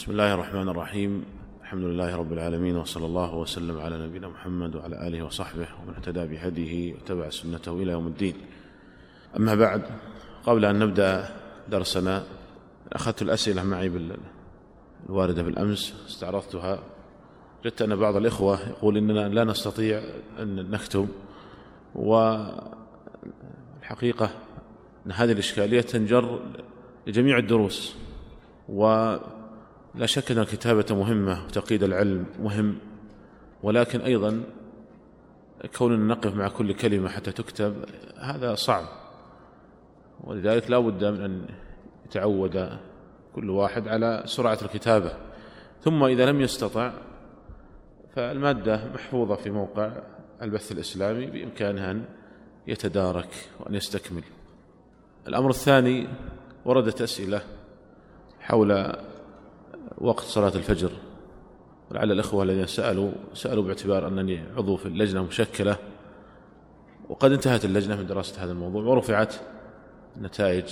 بسم الله الرحمن الرحيم الحمد لله رب العالمين وصلى الله وسلم على نبينا محمد وعلى اله وصحبه ومن اهتدى بهديه واتبع سنته إلى يوم الدين اما بعد قبل ان نبدا درسنا اخذت الاسئله معي الوارده بالامس استعرضتها وجدت ان بعض الاخوه يقول اننا لا نستطيع ان نكتب والحقيقة ان هذه الاشكاليه تنجر لجميع الدروس و لا شك أن الكتابة مهمة وتقييد العلم مهم ولكن أيضا كوننا نقف مع كل كلمة حتى تكتب هذا صعب. ولذلك لا بد من أن يتعود كل واحد على سرعة الكتابة. ثم إذا لم يستطع فالمادة محفوظة في موقع البث الإسلامي بإمكانها أن يتدارك وأن يستكمل. الأمر الثاني وردت أسئلة حول وقت صلاة الفجر. ولعل الإخوة الذين سألوا سألوا باعتبار أنني عضو في اللجنة مشكلة وقد انتهت اللجنة من دراسة هذا الموضوع ورفعت النتائج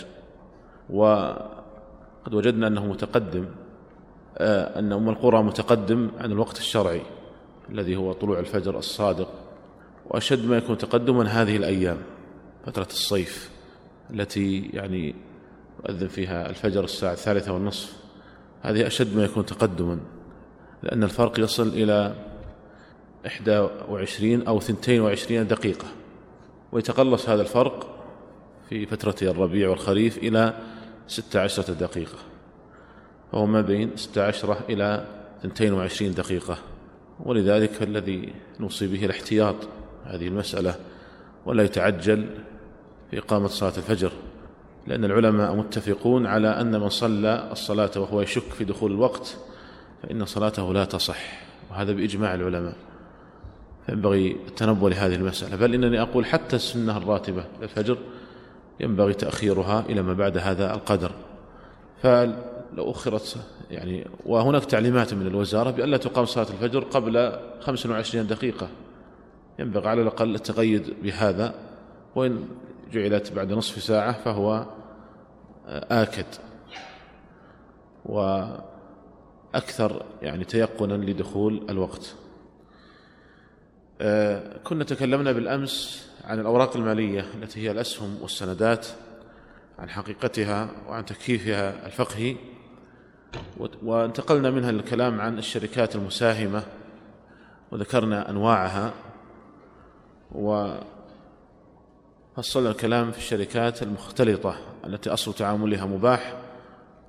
وقد وجدنا أنه متقدم آه، أن أم القرى متقدم عن الوقت الشرعي الذي هو طلوع الفجر الصادق وأشد ما يكون تقدما هذه الأيام فترة الصيف التي يعني يؤذن فيها الفجر الساعة الثالثة والنصف. هذه أشد ما يكون تقدما لأن الفرق يصل إلى إحدى وعشرين أو ثنتين وعشرين دقيقة. ويتقلص هذا الفرق في فترة الربيع والخريف إلى ستة عشرة دقيقة. فهو ما بين ستة عشرة إلى ثنتين وعشرين دقيقة. ولذلك الذي نوصي به الاحتياط هذه المسألة ولا يتعجل في إقامة صلاة الفجر. لأن العلماء متفقون على أن من صلى الصلاة وهو يشك في دخول الوقت فإن صلاته لا تصح وهذا بإجماع العلماء. فينبغي التنبؤ لهذه المسألة. بل إنني أقول حتى السنة الراتبة للفجر ينبغي تأخيرها إلى ما بعد هذا القدر. فلو أخرت يعني وهناك تعليمات من الوزارة بألا تقام صلاة الفجر قبل 25 دقيقة. ينبغي على الأقل التقيد بهذا وإن جعلت بعد نصف ساعة فهو آكد. وأكثر يعني تيقنا لدخول الوقت. آه، كنا تكلمنا بالأمس عن الأوراق المالية التي هي الأسهم والسندات عن حقيقتها وعن تكييفها الفقهي. وانتقلنا منها للكلام عن الشركات المساهمة وذكرنا أنواعها. فصلنا الكلام في الشركات المختلطة التي أصل تعاملها مباح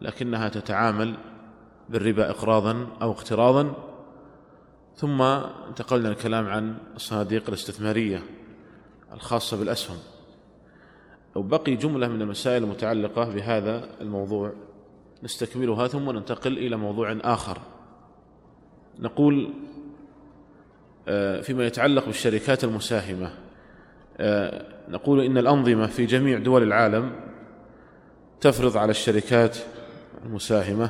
لكنها تتعامل بالربا إقراضا أو اقتراضا. ثم انتقلنا الكلام عن الصناديق الاستثمارية الخاصة بالأسهم. وبقي جملة من المسائل المتعلقة بهذا الموضوع نستكملها ثم ننتقل إلى موضوع آخر. نقول آه، فيما يتعلق بالشركات المساهمة آه، نقول إن الأنظمة في جميع دول العالم تفرض على الشركات المساهمة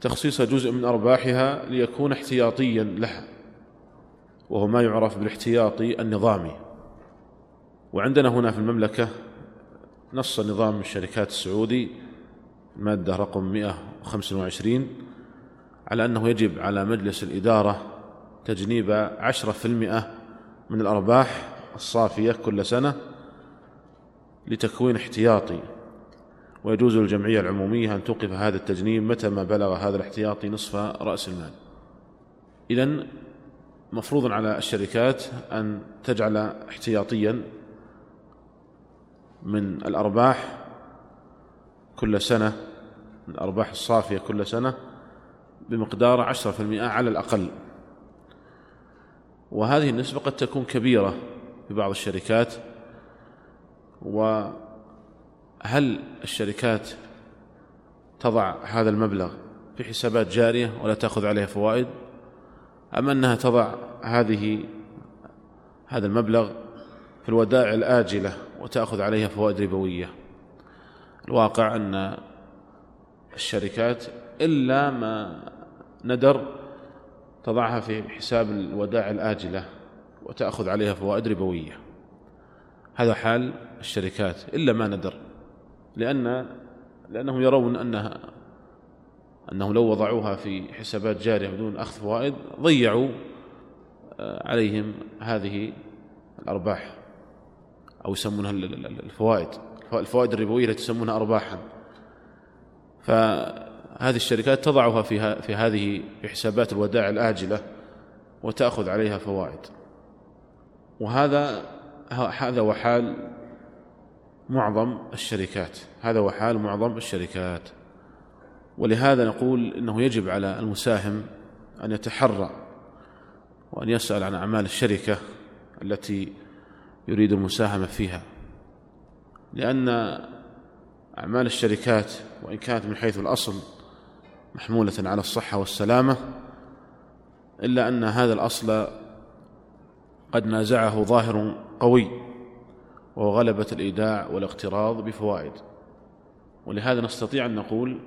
تخصيص جزء من أرباحها ليكون احتياطيا لها وهو ما يعرف بالاحتياطي النظامي. وعندنا هنا في المملكة نص نظام الشركات السعودي المادة رقم 125 على أنه يجب على مجلس الإدارة تجنيب عشرة في المئة من الأرباح الصافية كل سنة لتكوين احتياطي. ويجوز للجمعية العمومية أن توقف هذا التجنيب متى ما بلغ هذا الاحتياطي نصف رأس المال. إذن مفروض على الشركات أن تجعل احتياطيا من الأرباح كل سنة من الأرباح الصافية كل سنة بمقدار عشرة في المئة على الأقل. وهذه النسبة قد تكون كبيرة. في بعض الشركات وهل الشركات تضع هذا المبلغ في حسابات جارية ولا تأخذ عليها فوائد؟ أم أنها تضع هذه هذا المبلغ في الودائع الآجلة وتأخذ عليها فوائد ربوية؟ الواقع أن الشركات إلا ما ندر تضعها في حساب الودائع الآجلة. وتأخذ عليها فوائد ربوية. هذا حال الشركات إلا ما ندر لأن لأنهم يرون أنها أنهم لو وضعوها في حسابات جارية بدون أخذ فوائد ضيعوا آه، عليهم هذه الأرباح أو يسمونها الفوائد. الفوائد الربوية التي يسمونها أرباحا. فهذه الشركات تضعها في في هذه في حسابات الودائع الآجلة وتأخذ عليها فوائد. وهذا هذا هو حال معظم الشركات. هذا هو حال معظم الشركات. ولهذا نقول إنه يجب على المساهم أن يتحرى وأن يسأل عن أعمال الشركة التي يريد المساهمة فيها. لأن أعمال الشركات وإن كانت من حيث الأصل محمولة على الصحة والسلامة إلا أن هذا الأصل قد نازعه ظاهر قوي وهو غلبه الإيداع والاقتراض بفوائد. ولهذا نستطيع أن نقول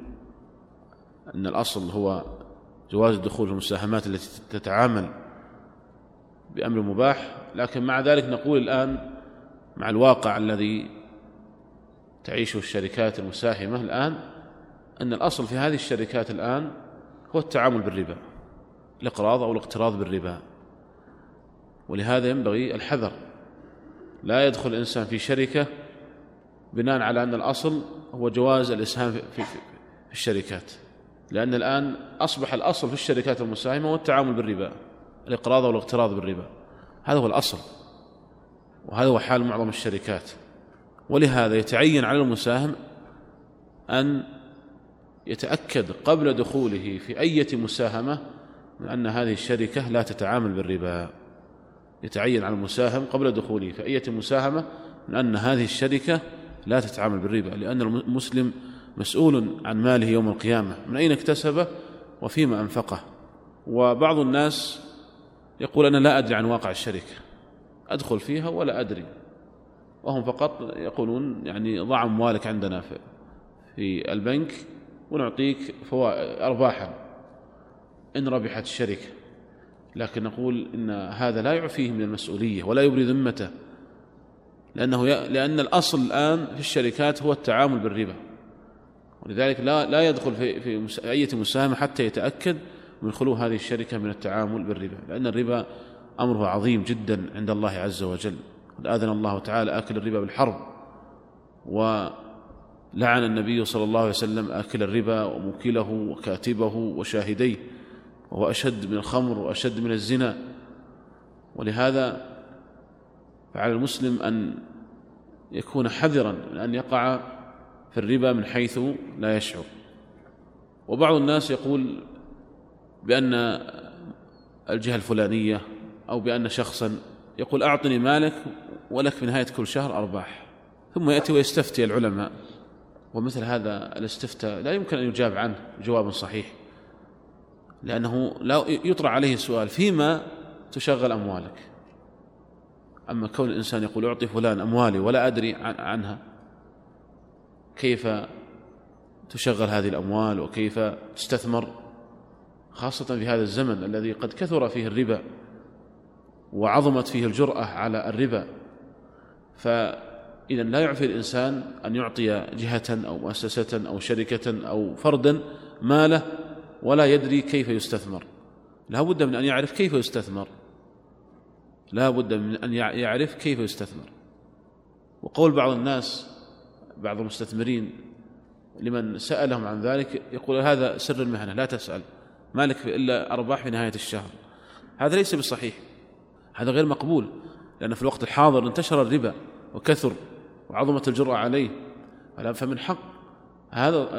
أن الأصل هو جواز الدخول في المساهمات التي تتعامل بأمر مباح لكن مع ذلك نقول الآن مع الواقع الذي تعيشه الشركات المساهمة الآن أن الأصل في هذه الشركات الآن هو التعامل بالربا الإقراض أو الاقتراض بالربا. ولهذا ينبغي الحذر. لا يدخل الإنسان في شركة بناء على أن الأصل هو جواز الإسهام في, في, الشركات. لأن الآن أصبح الأصل في الشركات المساهمة هو التعامل بالربا الإقراض أو الاقتراض بالربا. هذا هو الأصل وهذا هو حال معظم الشركات. ولهذا يتعين على المساهم أن يتأكد قبل دخوله في أية مساهمة من أن هذه الشركة لا تتعامل بالربا. يتعين على المساهم قبل دخوله. في أية مساهمة من أن هذه الشركة لا تتعامل بالربا لأن المسلم مسؤول عن ماله يوم القيامة. من أين اكتسبه؟ وفيما أنفقه. وبعض الناس يقول أنا لا أدري عن واقع الشركة. أدخل فيها ولا أدري. وهم فقط يقولون يعني ضع أموالك عندنا في, في البنك ونعطيك أرباحا. إن ربحت الشركة. لكن نقول إن هذا لا يعفيه من المسؤولية ولا يبري ذمته لأنه ي... لأن الأصل الآن في الشركات هو التعامل بالربا. ولذلك لا لا يدخل في في مس... أي مساهمة حتى يتأكد من خلو هذه الشركة من التعامل بالربا. لأن الربا أمره عظيم جدا عند الله عز وجل. قد آذن الله تعالى أكل الربا بالحرب ولعن النبي صلى الله عليه وسلم أكل الربا وموكله وكاتبه وشاهديه. وهو أشد من الخمر وأشد من الزنا. ولهذا فعلى المسلم أن يكون حذرا من أن يقع في الربا من حيث لا يشعر. وبعض الناس يقول بأن الجهة الفلانية أو بأن شخصا يقول أعطني مالك ولك في نهاية كل شهر أرباح. ثم يأتي ويستفتي العلماء. ومثل هذا الاستفتاء لا يمكن أن يجاب عنه جواب صحيح. لأنه لا يطرح عليه السؤال فيما تشغل أموالك؟ أما كون الإنسان يقول أعطي فلان أموالي ولا أدري عنها كيف تشغل هذه الأموال وكيف تستثمر؟ خاصة في هذا الزمن الذي قد كثر فيه الربا وعظمت فيه الجرأة على الربا. فإذا لا يعفي الإنسان أن يعطي جهة أو مؤسسة أو شركة أو فردا ماله ولا يدري كيف يستثمر. لا بد من أن يعرف كيف يستثمر. لا بد من أن يعرف كيف يستثمر. وقول بعض الناس بعض المستثمرين لمن سألهم عن ذلك يقول هذا سر المهنة لا تسأل. مالك إلا أرباح في نهاية الشهر. هذا ليس بصحيح. هذا غير مقبول. لأن في الوقت الحاضر انتشر الربا وكثر وعظمت الجرأة عليه. فمن حق هذا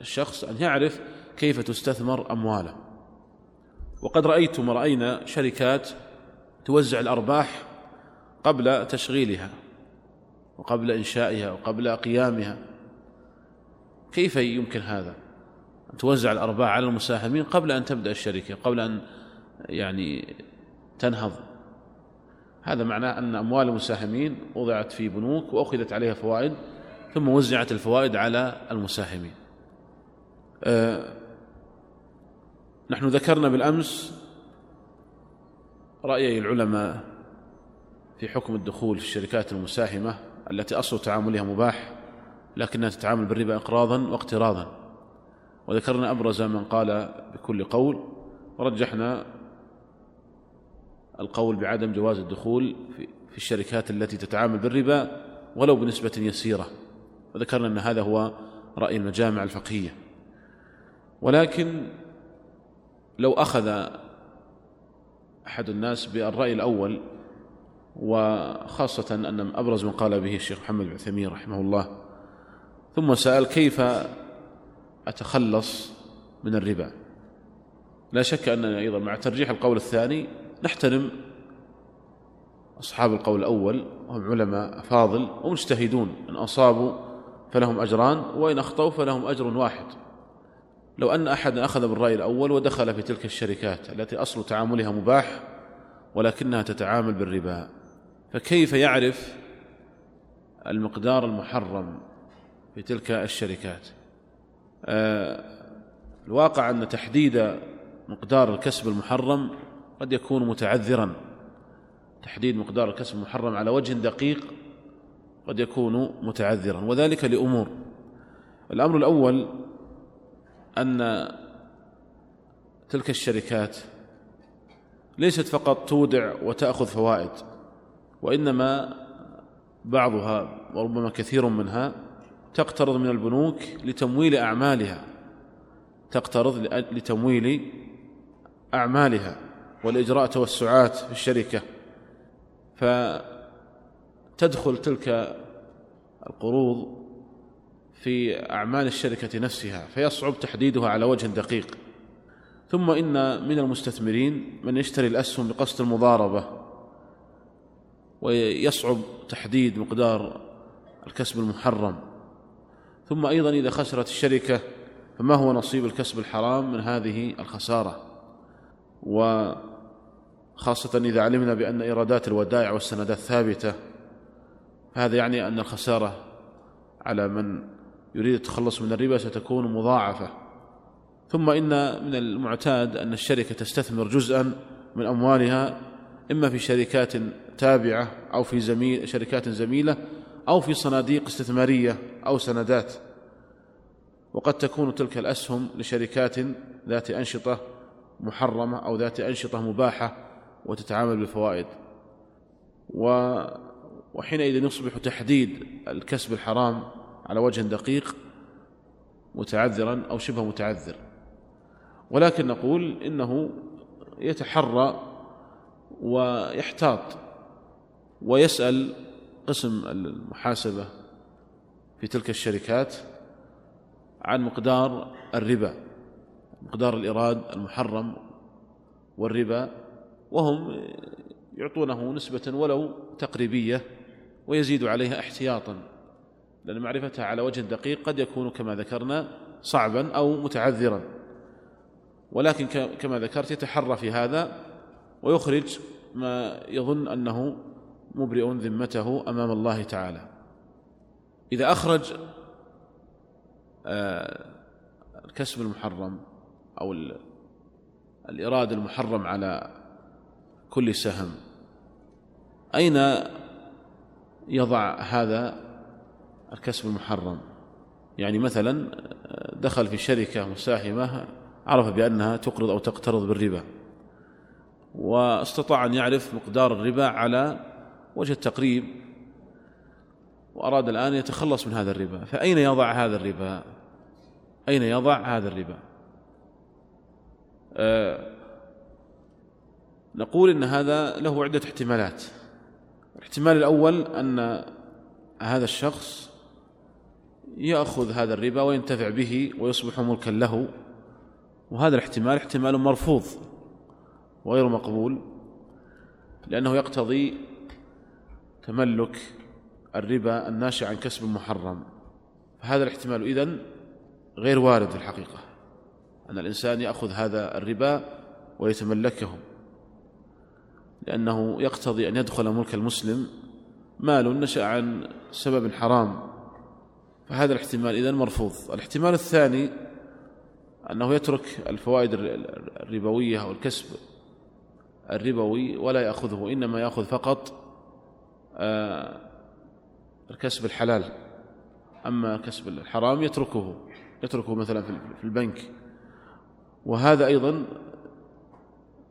الشخص أن يعرف كيف تستثمر أمواله. وقد رأيتم رأينا شركات توزع الأرباح قبل تشغيلها وقبل إنشائها وقبل قيامها. كيف يمكن هذا؟ أن توزع الأرباح على المساهمين قبل أن تبدأ الشركة قبل أن يعني تنهض. هذا معناه أن أموال المساهمين وضعت في بنوك وأخذت عليها فوائد ثم وزعت الفوائد على المساهمين. أه نحن ذكرنا بالأمس رايي العلماء في حكم الدخول في الشركات المساهمة التي أصل تعاملها مباح لكنها تتعامل بالربا اقراضا واقتراضا. وذكرنا أبرز من قال بكل قول ورجحنا القول بعدم جواز الدخول في الشركات التي تتعامل بالربا ولو بنسبة يسيرة. وذكرنا أن هذا هو رأي المجامع الفقهية. ولكن لو أخذ أحد الناس بالرأي الأول وخاصة أن أبرز من قال به الشيخ محمد بن عثيمين رحمه الله ثم سأل كيف أتخلص من الربا؟ لا شك أننا أيضا مع ترجيح القول الثاني نحترم أصحاب القول الأول وهم علماء فاضل ومجتهدون إن أصابوا فلهم أجران وإن أخطأوا فلهم أجر واحد. لو أن أحد أخذ بالرأي الأول ودخل في تلك الشركات التي أصل تعاملها مباح ولكنها تتعامل بالربا فكيف يعرف المقدار المحرم في تلك الشركات؟ آه، الواقع أن تحديد مقدار الكسب المحرم قد يكون متعذرا. تحديد مقدار الكسب المحرم على وجه دقيق قد يكون متعذرا وذلك لأمور. الأمر الأول أن تلك الشركات ليست فقط تودع وتأخذ فوائد وإنما بعضها وربما كثير منها تقترض من البنوك لتمويل أعمالها تقترض لتمويل أعمالها والإجراء توسعات في الشركة. فتدخل تلك القروض في أعمال الشركة نفسها فيصعب تحديدها على وجه دقيق. ثم إن من المستثمرين من يشتري الأسهم بقصد المضاربة ويصعب تحديد مقدار الكسب المحرم. ثم أيضا إذا خسرت الشركة فما هو نصيب الكسب الحرام من هذه الخسارة؟ وخاصة إذا علمنا بأن إيرادات الودائع والسندات ثابتة هذا يعني أن الخسارة على من يريد التخلص من الربا ستكون مضاعفة. ثم إن من المعتاد أن الشركة تستثمر جزءا من أموالها إما في شركات تابعة أو في زميل شركات زميلة أو في صناديق استثمارية أو سندات. وقد تكون تلك الأسهم لشركات ذات أنشطة محرمة أو ذات أنشطة مباحة وتتعامل بالفوائد. و وحينئذ يصبح تحديد الكسب الحرام على وجه دقيق متعذرا أو شبه متعذر. ولكن نقول إنه يتحرى ويحتاط ويسأل قسم المحاسبة في تلك الشركات عن مقدار الربا مقدار الإيراد المحرم والربا وهم يعطونه نسبة ولو تقريبية ويزيد عليها احتياطا. لأن معرفتها على وجه دقيق قد يكون كما ذكرنا صعبا أو متعذرا. ولكن كما ذكرت يتحرى في هذا ويخرج ما يظن أنه مبرئ ذمته أمام الله تعالى. إذا أخرج آه، الكسب المحرم أو الإراد المحرم على كل سهم أين يضع هذا الكسب المحرم. يعني مثلا دخل في شركة مساهمة عرف بأنها تقرض أو تقترض بالربا واستطاع أن يعرف مقدار الربا على وجه التقريب وأراد الآن يتخلص من هذا الربا. فأين يضع هذا الربا؟ أين يضع هذا الربا؟ أه نقول إن هذا له عدة احتمالات. الاحتمال الأول أن هذا الشخص يأخذ هذا الربا وينتفع به ويصبح ملكا له. وهذا الاحتمال احتمال مرفوض وغير مقبول لأنه يقتضي تملك الربا الناشئ عن كسب محرم. فهذا الاحتمال إذن غير وارد في الحقيقة أن الإنسان يأخذ هذا الربا ويتملكه لأنه يقتضي أن يدخل ملك المسلم مال نشأ عن سبب حرام. فهذا الاحتمال إذن مرفوض. الاحتمال الثاني أنه يترك الفوائد الربوية أو الكسب الربوي ولا يأخذه إنما يأخذ فقط آه، الكسب الحلال. أما كسب الحرام يتركه يتركه مثلا في البنك. وهذا أيضا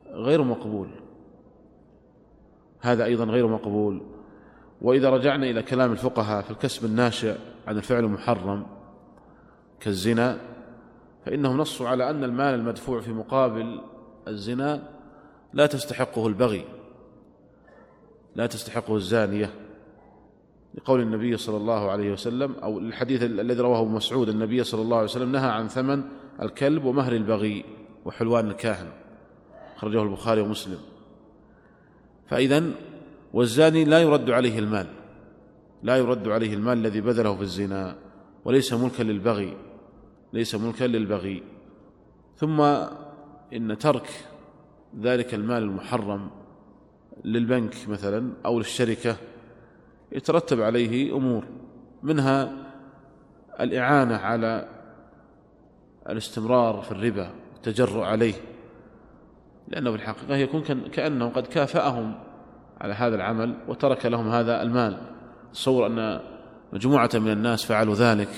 غير مقبول. هذا أيضا غير مقبول. وإذا رجعنا إلى كلام الفقهاء في الكسب الناشئ عن الفعل المحرم كالزنا فإنهم نصوا على أن المال المدفوع في مقابل الزنا لا تستحقه البغي لا تستحقه الزانية. لقول النبي صلى الله عليه وسلم أو الحديث الذي رواه مسعود النبي صلى الله عليه وسلم نهى عن ثمن الكلب ومهر البغي وحلوان الكاهن خرجه البخاري ومسلم. فإذا والزاني لا يرد عليه المال. لا يرد عليه المال الذي بذله في الزنا وليس ملكا للبغي ليس ملكا للبغي. ثم إن ترك ذلك المال المحرم للبنك مثلا أو للشركة يترتب عليه أمور منها الإعانة على الاستمرار في الربا والتجرؤ عليه. لأنه في الحقيقة يكون كأنه قد كافأهم على هذا العمل وترك لهم هذا المال. تصور أن مجموعة من الناس فعلوا ذلك.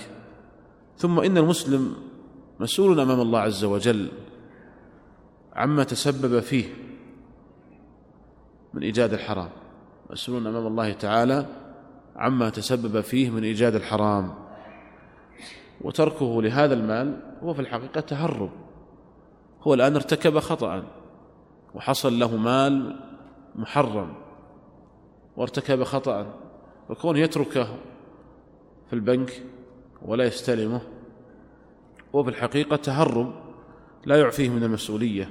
ثم إن المسلم مسؤول أمام الله عز وجل عما تسبب فيه من إيجاد الحرام. مسؤول أمام الله تعالى عما تسبب فيه من إيجاد الحرام. وتركه لهذا المال هو في الحقيقة تهرب. هو الآن ارتكب خطأ وحصل له مال محرم وارتكب خطأ وكونه يتركه في البنك ولا يستلمه هو في الحقيقة تهرب لا يعفيه من المسؤولية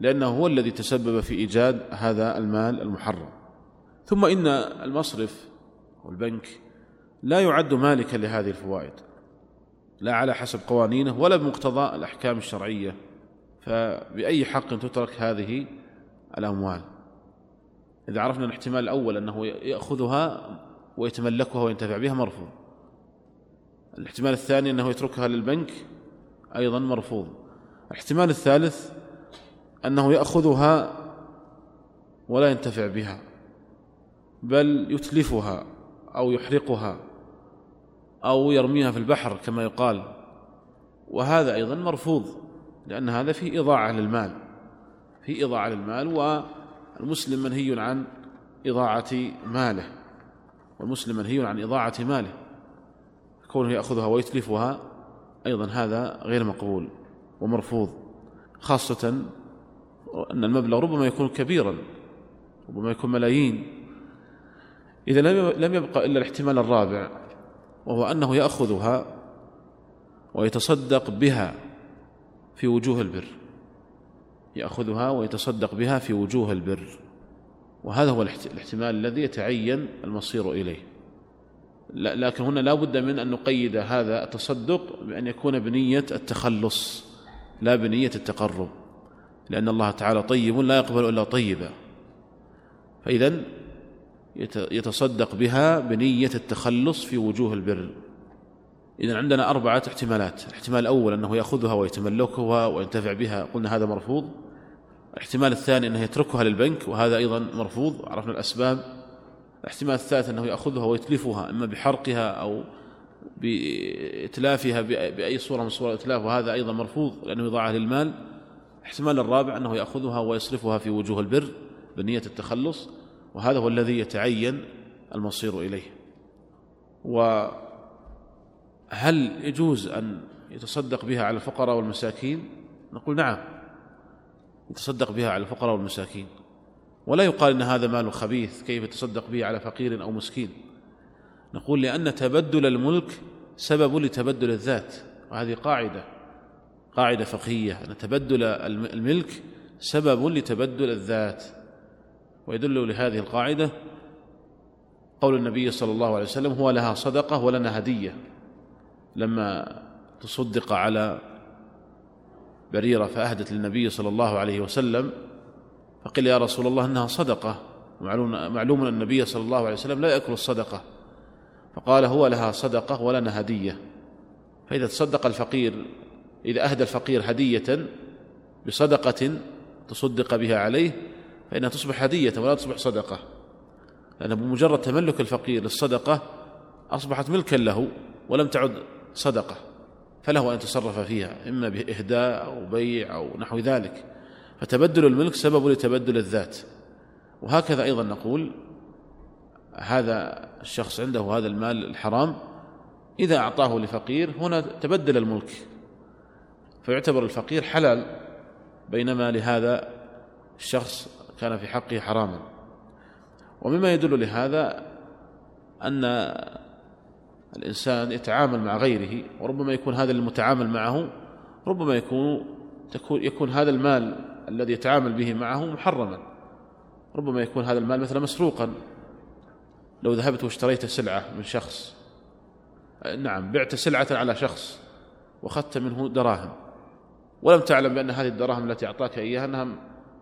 لأنه هو الذي تسبب في إيجاد هذا المال المحرم. ثم إن المصرف والبنك لا يعد مالكا لهذه الفوائد لا على حسب قوانينه ولا بمقتضى الأحكام الشرعية فبأي حق تترك هذه الأموال؟ إذا عرفنا الاحتمال الأول أنه يأخذها ويتملكها وينتفع بها مرفوض. الاحتمال الثاني أنه يتركها للبنك أيضا مرفوض. الاحتمال الثالث أنه يأخذها ولا ينتفع بها بل يتلفها أو يحرقها أو يرميها في البحر كما يقال. وهذا أيضا مرفوض لأن هذا فيه إضاعة للمال فيه إضاعة للمال والمسلم منهي عن إضاعة ماله والمسلم منهي عن إضاعة ماله كونه يأخذها ويتلفها أيضا هذا غير مقبول ومرفوض خاصة أن المبلغ ربما يكون كبيرا ربما يكون ملايين. إذا لم يبقى إلا الاحتمال الرابع وهو أنه يأخذها ويتصدق بها في وجوه البر. يأخذها ويتصدق بها في وجوه البر. وهذا هو الاحتمال الذي يتعين المصير إليه. لكن هنا لا بد من أن نقيد هذا التصدق بأن يكون بنية التخلص لا بنية التقرب. لأن الله تعالى طيب لا يقبل إلا طيبا. فإذا يتصدق بها بنية التخلص في وجوه البر. إذا عندنا أربعة احتمالات. الاحتمال الأول أنه يأخذها ويتملكها وينتفع بها. قلنا هذا مرفوض. الاحتمال الثاني أنه يتركها للبنك وهذا أيضا مرفوض عرفنا الأسباب. الاحتمال الثالث أنه يأخذها ويتلفها إما بحرقها أو بإتلافها بأي صورة من صور الإتلاف وهذا أيضا مرفوض لأنه يضاعها للمال. الاحتمال الرابع أنه يأخذها ويصرفها في وجوه البر بنية التخلص وهذا هو الذي يتعين المصير إليه. وهل يجوز أن يتصدق بها على الفقراء والمساكين؟ نقول نعم. يتصدق بها على الفقراء والمساكين. ولا يقال إن هذا مال خبيث كيف يتصدق به على فقير أو مسكين؟ نقول لأن تبدل الملك سبب لتبدل الذات وهذه قاعدة قاعدة فقهية أن تبدل الملك سبب لتبدل الذات. ويدل لهذه القاعدة قول النبي صلى الله عليه وسلم هو لها صدقة ولنا هدية. لما تصدق على بريرة فأهدت للنبي صلى الله عليه وسلم فقيل يا رسول الله إنها صدقة. معلوم أن النبي صلى الله عليه وسلم لا يأكل الصدقة. فقال هو لها صدقة ولنا هدية. فإذا تصدق الفقير إذا أهدى الفقير هدية بصدقة تصدق بها عليه فإنها تصبح هدية ولا تصبح صدقة. لأن بمجرد تملك الفقير للصدقة أصبحت ملكا له ولم تعد صدقة. فله أن يتصرف فيها إما بإهداء أو بيع أو نحو ذلك. فتبدل الملك سبب لتبدل الذات. وهكذا أيضا نقول هذا الشخص عنده هذا المال الحرام إذا أعطاه لفقير هنا تبدل الملك. فيعتبر الفقير حلال بينما لهذا الشخص كان في حقه حراما. ومما يدل لهذا أن الإنسان يتعامل مع غيره وربما يكون هذا المتعامل معه ربما يكون تكون يكون هذا المال الذي يتعامل به معه محرما. ربما يكون هذا المال مثلا مسروقا. لو ذهبت واشتريت سلعة من شخص نعم بعت سلعة على شخص وأخذت منه دراهم. ولم تعلم بأن هذه الدراهم التي أعطاك إياها أنها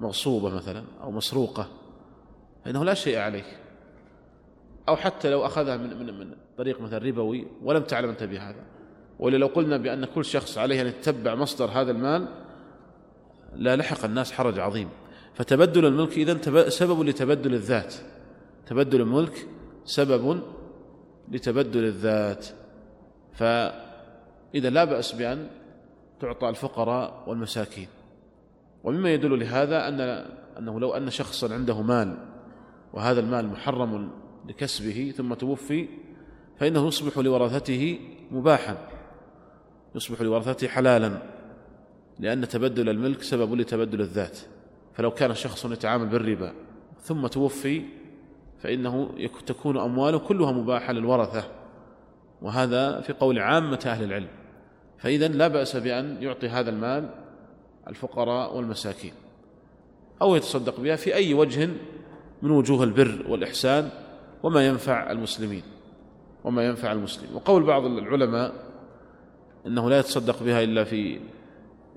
مغصوبة مثلا أو مسروقة فإنه لا شيء عليك. أو حتى لو أخذها من, من, من طريق مثلا ربوي ولم تعلم أنت بهذا. ولا لو قلنا بأن كل شخص عليه أن يتبع مصدر هذا المال لا لحق الناس حرج عظيم. فتبدل الملك إذن سبب لتبدل الذات. تبدل الملك سبب لتبدل الذات. فإذا لا بأس بأن تعطى الفقراء والمساكين. ومما يدل لهذا أن أنه لو أن شخصا عنده مال وهذا المال محرم لكسبه ثم توفي فإنه يصبح لورثته مباحا يصبح لورثته حلالا لأن تبدل الملك سبب لتبدل الذات. فلو كان شخص يتعامل بالربا ثم توفي فإنه تكون أمواله كلها مباحة للورثة. وهذا في قول عامة أهل العلم. فإذا لا بأس بأن يعطي هذا المال الفقراء والمساكين أو يتصدق بها في أي وجه من وجوه البر والإحسان. وما ينفع المسلمين وما ينفع المسلمين. وقول بعض العلماء إنه لا يتصدق بها إلا في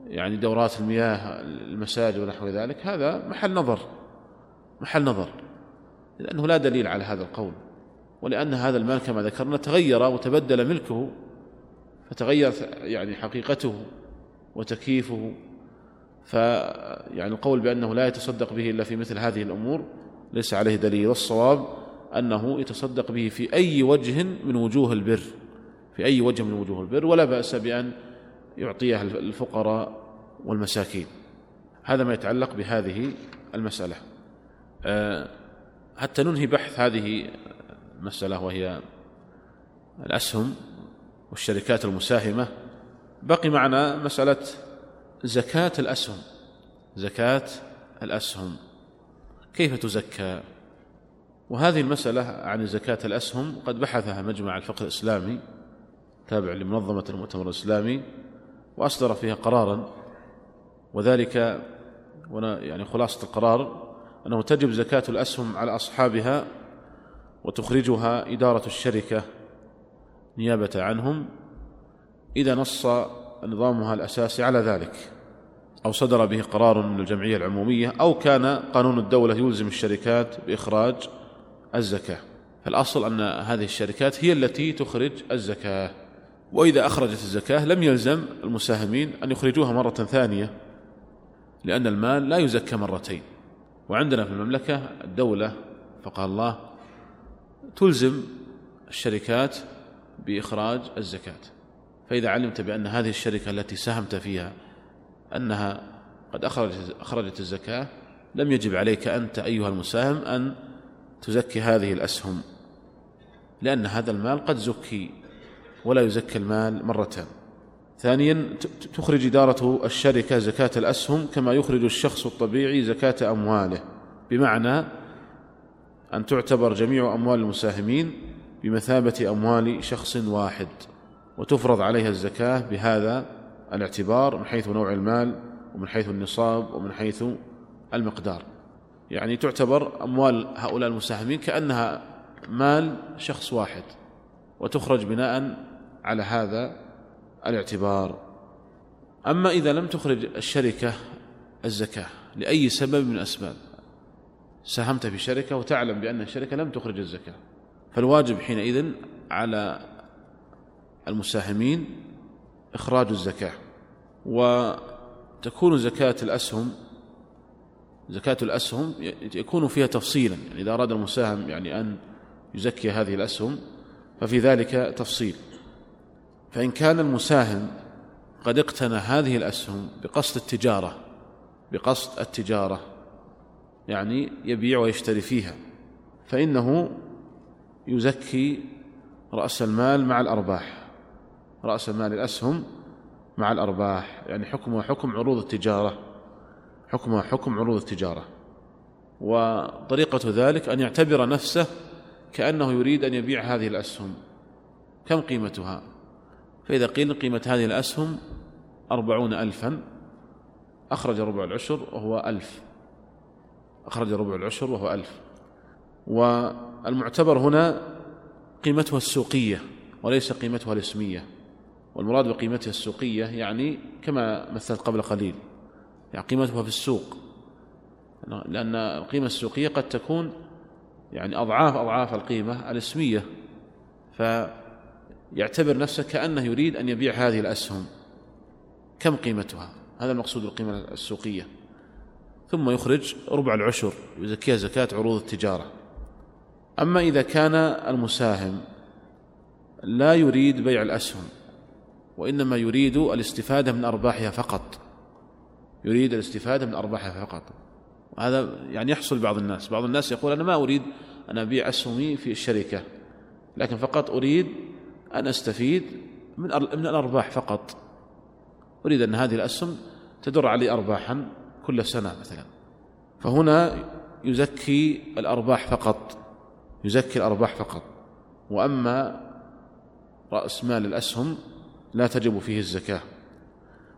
يعني دورات المياه المساجد ونحو ذلك هذا محل نظر محل نظر لأنه لا دليل على هذا القول. ولأن هذا المال كما ذكرنا تغير وتبدل ملكه فتغير يعني حقيقته وتكييفه. فيعني القول بأنه لا يتصدق به إلا في مثل هذه الأمور ليس عليه دليل. والصواب أنه يتصدق به في أي وجه من وجوه البر في أي وجه من وجوه البر ولا بأس بأن يعطيها الفقراء والمساكين. هذا ما يتعلق بهذه المسألة. آه، حتى ننهي بحث هذه المسألة وهي الأسهم والشركات المساهمة. بقي معنا مسألة زكاة الأسهم. زكاة الأسهم. كيف تزكى؟ وهذه المسألة عن زكاة الأسهم قد بحثها مجمع الفقه الإسلامي تابع لمنظمة المؤتمر الإسلامي وأصدر فيها قرارا وذلك يعني خلاصة القرار أنه تجب زكاة الأسهم على أصحابها وتخرجها إدارة الشركة نيابة عنهم إذا نص نظامها الأساسي على ذلك أو صدر به قرار من الجمعية العمومية أو كان قانون الدولة يلزم الشركات بإخراج الزكاة. فالأصل أن هذه الشركات هي التي تخرج الزكاة. وإذا أخرجت الزكاة لم يلزم المساهمين أن يخرجوها مرة ثانية لأن المال لا يزكى مرتين. وعندنا في المملكة الدولة فقال الله تلزم الشركات بإخراج الزكاة. فإذا علمت بأن هذه الشركة التي ساهمت فيها أنها قد أخرجت, أخرجت الزكاة لم يجب عليك أنت أيها المساهم أن تزكي هذه الأسهم لأن هذا المال قد زكي ولا يزكى المال مرتان ثانيا تخرج إدارة الشركة زكاة الأسهم كما يخرج الشخص الطبيعي زكاة أمواله بمعنى أن تعتبر جميع أموال المساهمين بمثابة أموال شخص واحد وتفرض عليها الزكاة بهذا الاعتبار من حيث نوع المال ومن حيث النصاب ومن حيث المقدار. يعني تعتبر أموال هؤلاء المساهمين كأنها مال شخص واحد وتخرج بناء على هذا الاعتبار. أما إذا لم تخرج الشركة الزكاة لأي سبب من الأسباب ساهمت في شركة وتعلم بأن الشركة لم تخرج الزكاة فالواجب حينئذ على المساهمين إخراج الزكاة وتكون زكاة الأسهم زكاة الأسهم يكون فيها تفصيلا يعني إذا أراد المساهم يعني أن يزكي هذه الأسهم ففي ذلك تفصيل. فإن كان المساهم قد اقتنى هذه الأسهم بقصد التجارة بقصد التجارة يعني يبيع ويشتري فيها فإنه يزكي رأس المال مع الأرباح رأس مال الأسهم مع الأرباح يعني حكمها حكم عروض التجارة. حكمها حكم عروض التجارة. وطريقة ذلك أن يعتبر نفسه كأنه يريد أن يبيع هذه الأسهم. كم قيمتها؟ فإذا قيل قيمة هذه الأسهم أربعون ألفا أخرج ربع العشر وهو ألف. أخرج ربع العشر وهو ألف. والمعتبر هنا قيمتها السوقية وليس قيمتها الاسمية والمراد بقيمتها السوقية يعني كما مثلت قبل قليل. يعني قيمتها في السوق. لأن القيمة السوقية قد تكون يعني أضعاف أضعاف القيمة الاسمية فيعتبر نفسه كأنه يريد أن يبيع هذه الأسهم. كم قيمتها؟ هذا المقصود بالقيمة السوقية. ثم يخرج ربع العشر يزكيها زكاة عروض التجارة. أما إذا كان المساهم لا يريد بيع الأسهم وإنما يريد الاستفادة من أرباحها فقط. يريد الاستفادة من أرباحها فقط. هذا يعني يحصل بعض الناس. بعض الناس يقول أنا ما أريد أن أبيع أسهمي في الشركة لكن فقط أريد أن أستفيد من من الأرباح فقط. أريد أن هذه الأسهم تدر علي أرباحا كل سنة مثلا. فهنا يزكي الأرباح فقط يزكي الأرباح فقط. وأما رأس مال الأسهم لا تجب فيه الزكاة.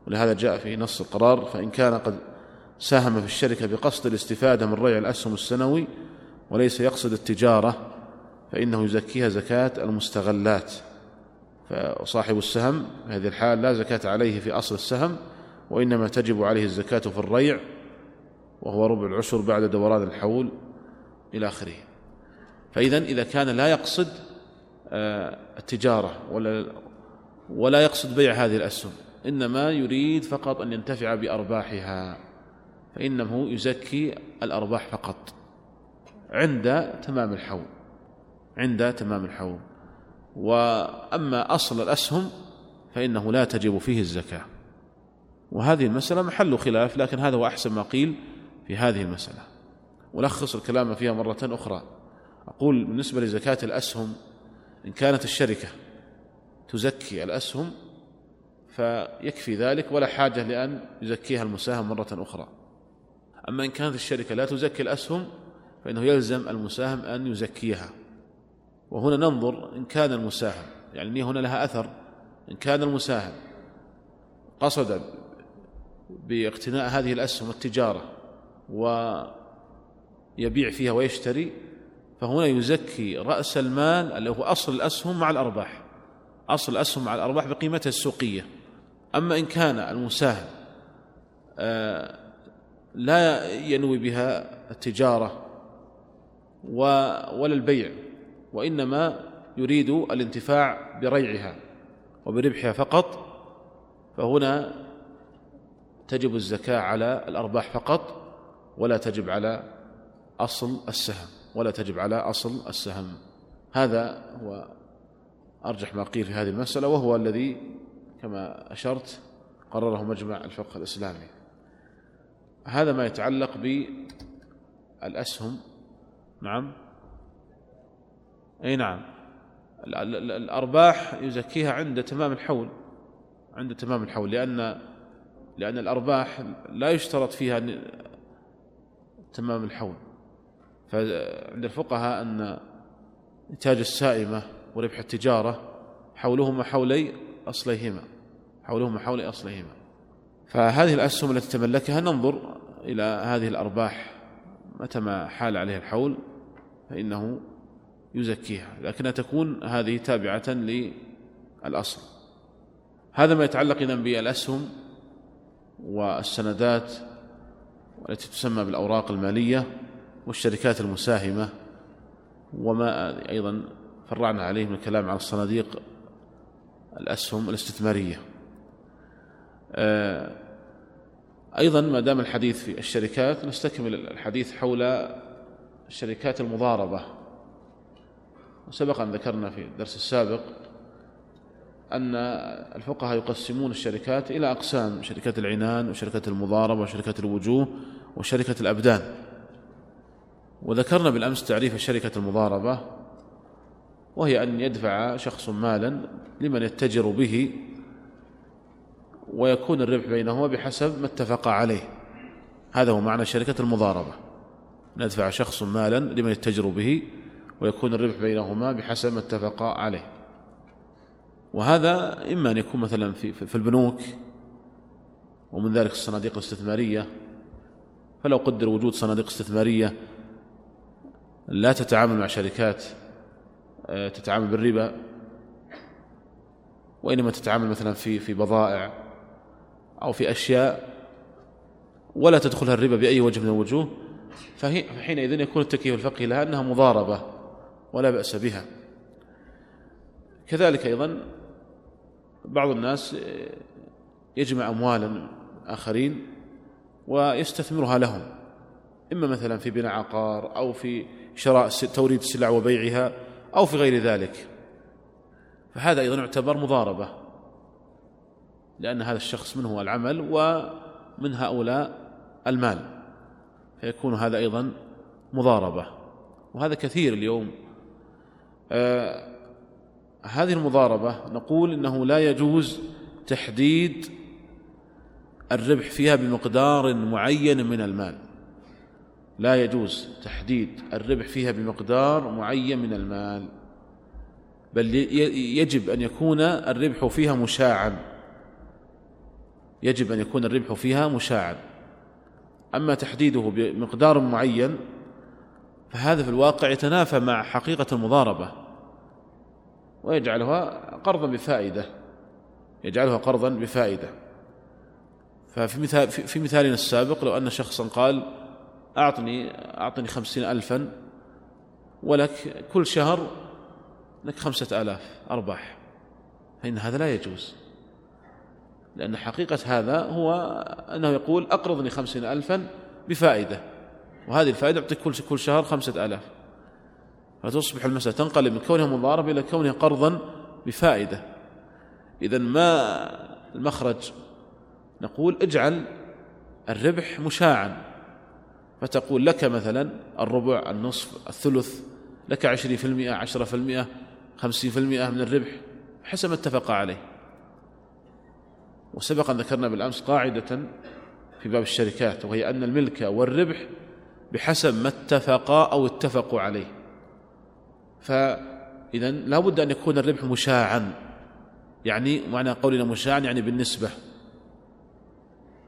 ولهذا جاء في نص القرار فإن كان قد ساهم في الشركة بقصد الاستفادة من ريع الأسهم السنوي وليس يقصد التجارة فإنه يزكيها زكاة المستغلات. فصاحب السهم في هذه الحال لا زكاة عليه في أصل السهم وإنما تجب عليه الزكاة في الريع وهو ربع العشر بعد دوران الحول إلى آخره. فإذا إذا كان لا يقصد آه، التجارة ولا ولا يقصد بيع هذه الأسهم. إنما يريد فقط أن ينتفع بأرباحها فإنه يزكي الأرباح فقط عند تمام الحول عند تمام الحول وأما أصل الأسهم فإنه لا تجب فيه الزكاة. وهذه المسألة محل خلاف لكن هذا هو أحسن ما قيل في هذه المسألة. ولخص الكلام فيها مرة أخرى. أقول بالنسبة لزكاة الأسهم إن كانت الشركة تزكي الأسهم فيكفي ذلك ولا حاجة لأن يزكيها المساهم مرة أخرى. أما إن كانت الشركة لا تزكي الأسهم فإنه يلزم المساهم أن يزكيها. وهنا ننظر إن كان المساهم يعني هنا لها أثر إن كان المساهم قصد باقتناء هذه الأسهم التجارة ويبيع فيها ويشتري فهنا يزكي رأس المال اللي هو أصل الأسهم مع الأرباح. أصل الأسهم مع الأرباح بقيمتها السوقية. أما إن كان المساهم آه، لا ينوي بها التجارة ولا البيع وإنما يريد الانتفاع بريعها وبربحها فقط فهنا تجب الزكاة على الأرباح فقط ولا تجب على أصل السهم ولا تجب على أصل السهم. هذا هو أرجح ما قيل في هذه المسألة وهو الذي كما أشرت قرره مجمع الفقه الإسلامي. هذا ما يتعلق بالأسهم. نعم. أي نعم. الأرباح يزكيها عند تمام الحول. عند تمام الحول لأن لأن الأرباح لا يشترط فيها تمام الحول. فعند الفقهاء أن إنتاج السائمة وربح التجارة حولهما حولي أصليهما حولهما حولي أصليهما. فهذه الأسهم التي تملكها ننظر إلى هذه الأرباح متى ما حال عليها الحول فإنه يزكيها. لكنها تكون هذه تابعة للأصل. هذا ما يتعلق إذا بالأسهم والسندات التي تسمى بالأوراق المالية والشركات المساهمة وما أيضا فرعنا عليه من الكلام عن الصناديق الأسهم الاستثمارية. آه، أيضا ما دام الحديث في الشركات نستكمل الحديث حول الشركات المضاربة. وسبق أن ذكرنا في الدرس السابق أن الفقهاء يقسمون الشركات إلى أقسام شركة العنان وشركة المضاربة وشركة الوجوه وشركة الأبدان. وذكرنا بالأمس تعريف شركة المضاربة. وهي أن يدفع شخص مالا لمن يتجر به ويكون الربح بينهما بحسب ما اتفق عليه. هذا هو معنى شركة المضاربة. ندفع شخص مالا لمن يتجر به ويكون الربح بينهما بحسب ما اتفق عليه. وهذا إما أن يكون مثلا في, في البنوك ومن ذلك الصناديق الاستثمارية. فلو قدر وجود صناديق استثمارية لا تتعامل مع شركات تتعامل بالربا. وإنما تتعامل مثلا في في بضائع أو في أشياء ولا تدخلها الربا بأي وجه من الوجوه فحينئذ يكون التكييف الفقهي لها أنها مضاربة ولا بأس بها. كذلك أيضا بعض الناس يجمع أموالا آخرين ويستثمرها لهم إما مثلا في بناء عقار أو في شراء توريد السلع وبيعها أو في غير ذلك. فهذا أيضا يعتبر مضاربة لأن هذا الشخص منه العمل ومن هؤلاء المال فيكون هذا أيضا مضاربة. وهذا كثير اليوم. آه هذه المضاربة نقول إنه لا يجوز تحديد الربح فيها بمقدار معين من المال. لا يجوز تحديد الربح فيها بمقدار معين من المال بل يجب أن يكون الربح فيها مشاعا يجب أن يكون الربح فيها مشاعا أما تحديده بمقدار معين فهذا في الواقع يتنافى مع حقيقة المضاربة ويجعلها قرضا بفائدة. يجعلها قرضا بفائدة. ففي مثال في مثالنا السابق لو أن شخصا قال أعطني أعطني خمسين ألفا ولك كل شهر لك خمسة آلاف أرباح. فإن هذا لا يجوز. لأن حقيقة هذا هو أنه يقول أقرضني خمسين ألفا بفائدة. وهذه الفائدة أعطيك كل كل شهر خمسة آلاف. فتصبح المسألة تنقلب من كونها مضاربة إلى كونها قرضا بفائدة. إذا ما المخرج؟ نقول اجعل الربح مشاعا. فتقول لك مثلا الربع النصف الثلث لك عشرين في المئة عشرة في المئة خمسين في المئة من الربح حسب ما اتفق عليه. وسبق أن ذكرنا بالأمس قاعدة في باب الشركات وهي أن الملك والربح بحسب ما اتفقا أو اتفقوا عليه. فإذا لا بد أن يكون الربح مشاعا يعني معنى قولنا مشاعا يعني بالنسبة.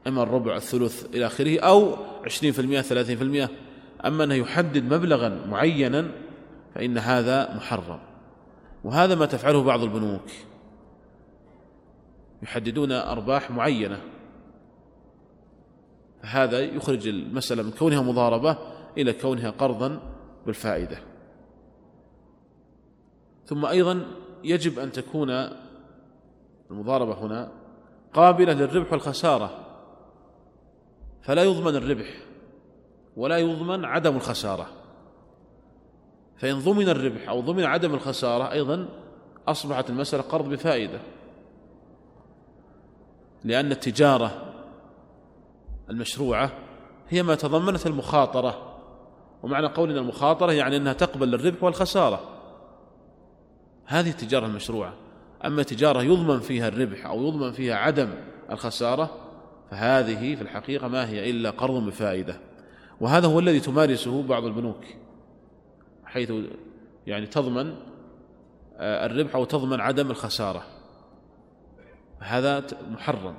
إما الربع الثلث إلى آخره أو عشرين في المئة ثلاثين في المئة. أما أنه يحدد مبلغا معينا فإن هذا محرم. وهذا ما تفعله بعض البنوك. يحددون أرباح معينة. هذا يخرج المسألة من كونها مضاربة إلى كونها قرضا بالفائدة. ثم أيضا يجب أن تكون المضاربة هنا قابلة للربح والخسارة. فلا يضمن الربح ولا يضمن عدم الخسارة. فإن ضمن الربح أو ضمن عدم الخسارة أيضا أصبحت المسألة قرض بفائدة لأن التجارة المشروعة هي ما تضمنت المخاطرة ومعنى قولنا المخاطرة يعني أنها تقبل الربح والخسارة. هذه التجارة المشروعة. أما تجارة يضمن فيها الربح أو يضمن فيها عدم الخسارة فهذه في الحقيقة ما هي إلا قرض بفائدة وهذا هو الذي تمارسه بعض البنوك حيث يعني تضمن آه، الربح أو تضمن عدم الخسارة. هذا محرم.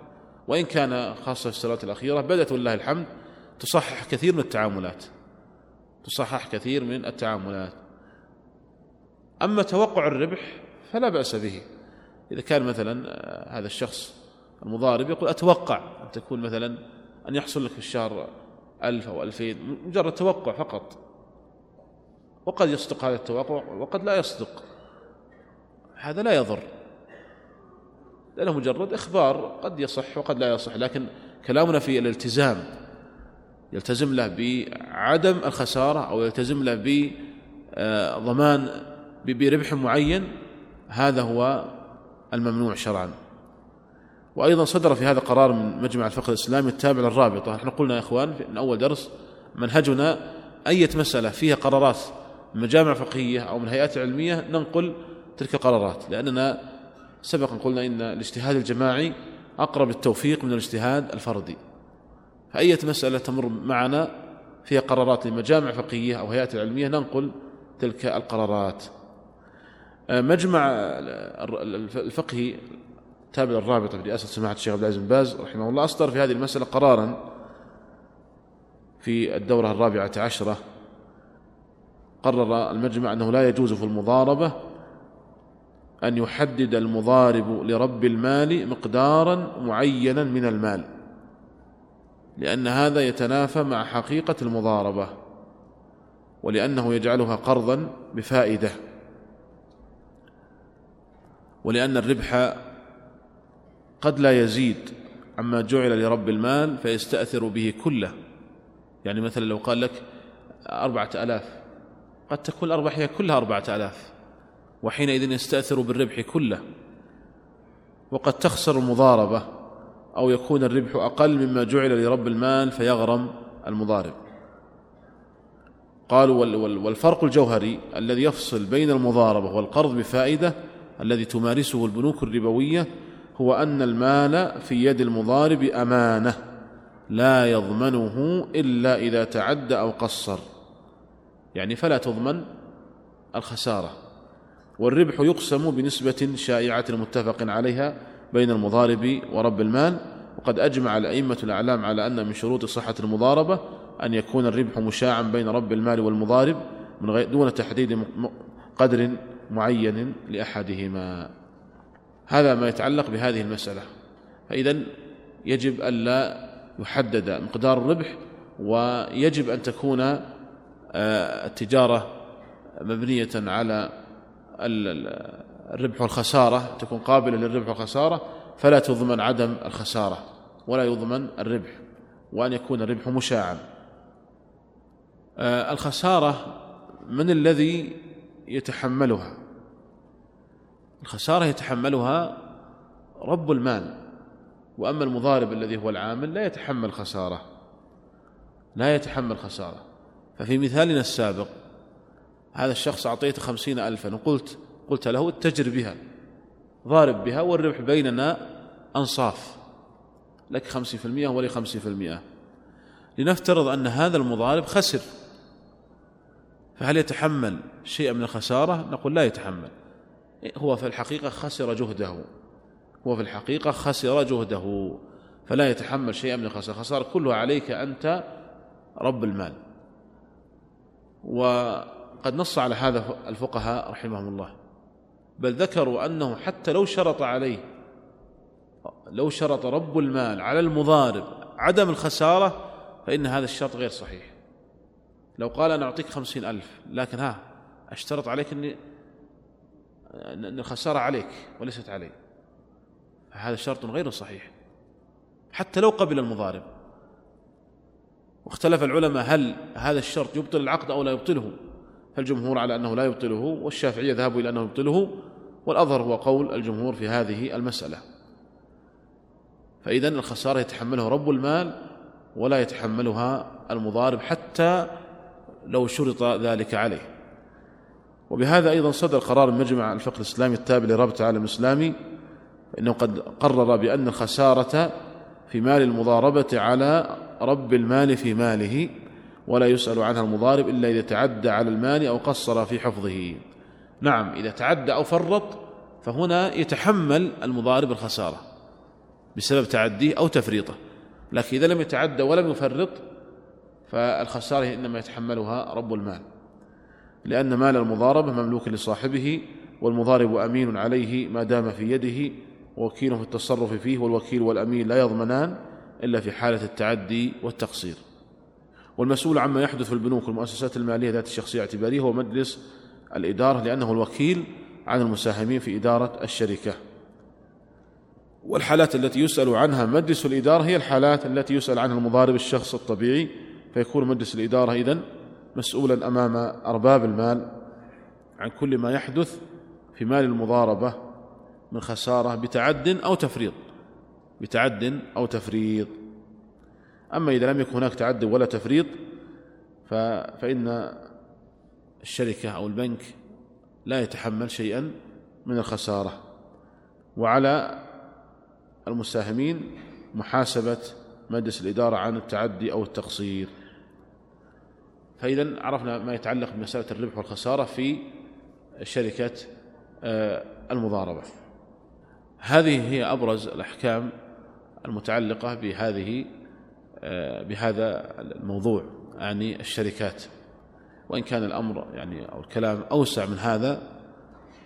وإن كان خاصة في السنوات الأخيرة بدأت ولله الحمد تصحح كثير من التعاملات. تصحح كثير من التعاملات. أما توقع الربح فلا بأس به. إذا كان مثلا آه، هذا الشخص المضارب يقول أتوقع أن تكون مثلا أن يحصل لك في الشهر ألف أو ألفين مجرد توقع فقط. وقد يصدق هذا التوقع وقد لا يصدق. هذا لا يضر. لأنه مجرد إخبار قد يصح وقد لا يصح لكن كلامنا في الالتزام يلتزم له بعدم الخسارة أو يلتزم له بضمان بربح معين هذا هو الممنوع شرعا. وأيضا صدر في هذا قرار من مجمع الفقه الإسلامي التابع للرابطة. نحن قلنا يا إخوان في أول درس منهجنا أية مسألة فيها قرارات من مجامع فقهية أو من هيئات علمية ننقل تلك القرارات لأننا سبقا قلنا إن الاجتهاد الجماعي أقرب التوفيق من الاجتهاد الفردي. فأية مسألة تمر معنا فيها قرارات لمجامع فقهية أو هيئات علمية ننقل تلك القرارات. آه، مجمع الفقهي تابع الرابطة برئاسة سماحة الشيخ عبد العزيز بن باز رحمه الله أصدر في هذه المسألة قرارا في الدورة الرابعة عشرة. قرر المجمع أنه لا يجوز في المضاربة أن يحدد المضارب لرب المال مقدارا معينا من المال لأن هذا يتنافى مع حقيقة المضاربة ولأنه يجعلها قرضا بفائدة ولأن الربح قد لا يزيد عما جعل لرب المال فيستأثر به كله. يعني مثلا لو قال لك أربعة ألاف قد تكون الأرباح كلها أربعة ألاف وحينئذ يستأثر بالربح كله. وقد تخسر المضاربة أو يكون الربح أقل مما جعل لرب المال فيغرم المضارب. قالوا والفرق الجوهري الذي يفصل بين المضاربة والقرض بفائدة الذي تمارسه البنوك الربوية هو أن المال في يد المضارب أمانة لا يضمنه إلا إذا تعدى أو قصر. يعني فلا تضمن الخسارة. والربح يقسم بنسبة شائعة متفق عليها بين المضارب ورب المال. وقد أجمع الأئمة الأعلام على أن من شروط صحة المضاربة أن يكون الربح مشاعا بين رب المال والمضارب من غير دون تحديد قدر معين لأحدهما. هذا ما يتعلق بهذه المسألة. فإذا يجب ألا يحدد مقدار الربح ويجب أن تكون آه، التجارة مبنية على الربح والخسارة تكون قابلة للربح والخسارة فلا تضمن عدم الخسارة ولا يضمن الربح وأن يكون الربح مشاعا. آه، الخسارة من الذي يتحملها؟ الخسارة يتحملها رب المال وأما المضارب الذي هو العامل لا يتحمل خسارة لا يتحمل خسارة. ففي مثالنا السابق هذا الشخص أعطيته خمسين ألفا وقلت قلت له اتجر بها ضارب بها والربح بيننا أنصاف لك خمسين في المئة ولي خمسين في المئة. لنفترض أن هذا المضارب خسر فهل يتحمل شيئا من الخسارة؟ نقول لا يتحمل. هو في الحقيقة خسر جهده. هو في الحقيقة خسر جهده. فلا يتحمل شيئا من الخسارة. الخسارة كلها عليك أنت رب المال. وقد نص على هذا الفقهاء رحمهم الله. بل ذكروا أنه حتى لو شرط عليه لو شرط رب المال على المضارب عدم الخسارة فإن هذا الشرط غير صحيح. لو قال أنا أعطيك خمسين ألف لكن ها أشترط عليك أني أن الخسارة عليك وليست علي. هذا شرط غير صحيح. حتى لو قبل المضارب. واختلف العلماء هل هذا الشرط يبطل العقد أو لا يبطله. فالجمهور على أنه لا يبطله والشافعية ذهبوا إلى أنه يبطله والأظهر هو قول الجمهور في هذه المسألة. فإذا الخسارة يتحملها رب المال ولا يتحملها المضارب حتى لو شرط ذلك عليه. وبهذا أيضا صدر قرار مجمع الفقه الإسلامي التابع لرابطة العالم الإسلامي فإنه قد قرر بأن الخسارة في مال المضاربة على رب المال في ماله ولا يسأل عنها المضارب إلا إذا تعدى على المال أو قصر في حفظه. نعم إذا تعدى أو فرط فهنا يتحمل المضارب الخسارة بسبب تعديه أو تفريطه. لكن إذا لم يتعدى ولم يفرط فالخسارة إنما يتحملها رب المال. لأن مال المضاربة مملوك لصاحبه والمضارب أمين عليه ما دام في يده ووكيل في التصرف فيه والوكيل والأمين لا يضمنان إلا في حالة التعدي والتقصير. والمسؤول عما يحدث في البنوك والمؤسسات المالية ذات الشخصية الاعتبارية هو مجلس الإدارة لأنه الوكيل عن المساهمين في إدارة الشركة. والحالات التي يسأل عنها مجلس الإدارة هي الحالات التي يسأل عنها المضارب الشخص الطبيعي فيكون مجلس الإدارة إذن مسؤولا أمام أرباب المال عن كل ما يحدث في مال المضاربة من خسارة بتعد أو تفريط بتعد أو تفريط. أما إذا لم يكن هناك تعد ولا تفريط فإن الشركة أو البنك لا يتحمل شيئا من الخسارة. وعلى المساهمين محاسبة مجلس الإدارة عن التعدي أو التقصير. فإذا عرفنا ما يتعلق بمسألة الربح والخسارة في شركة آه، المضاربة. هذه هي أبرز الأحكام المتعلقة بهذه آه، بهذا الموضوع يعني الشركات. وإن كان الأمر يعني أو الكلام أوسع من هذا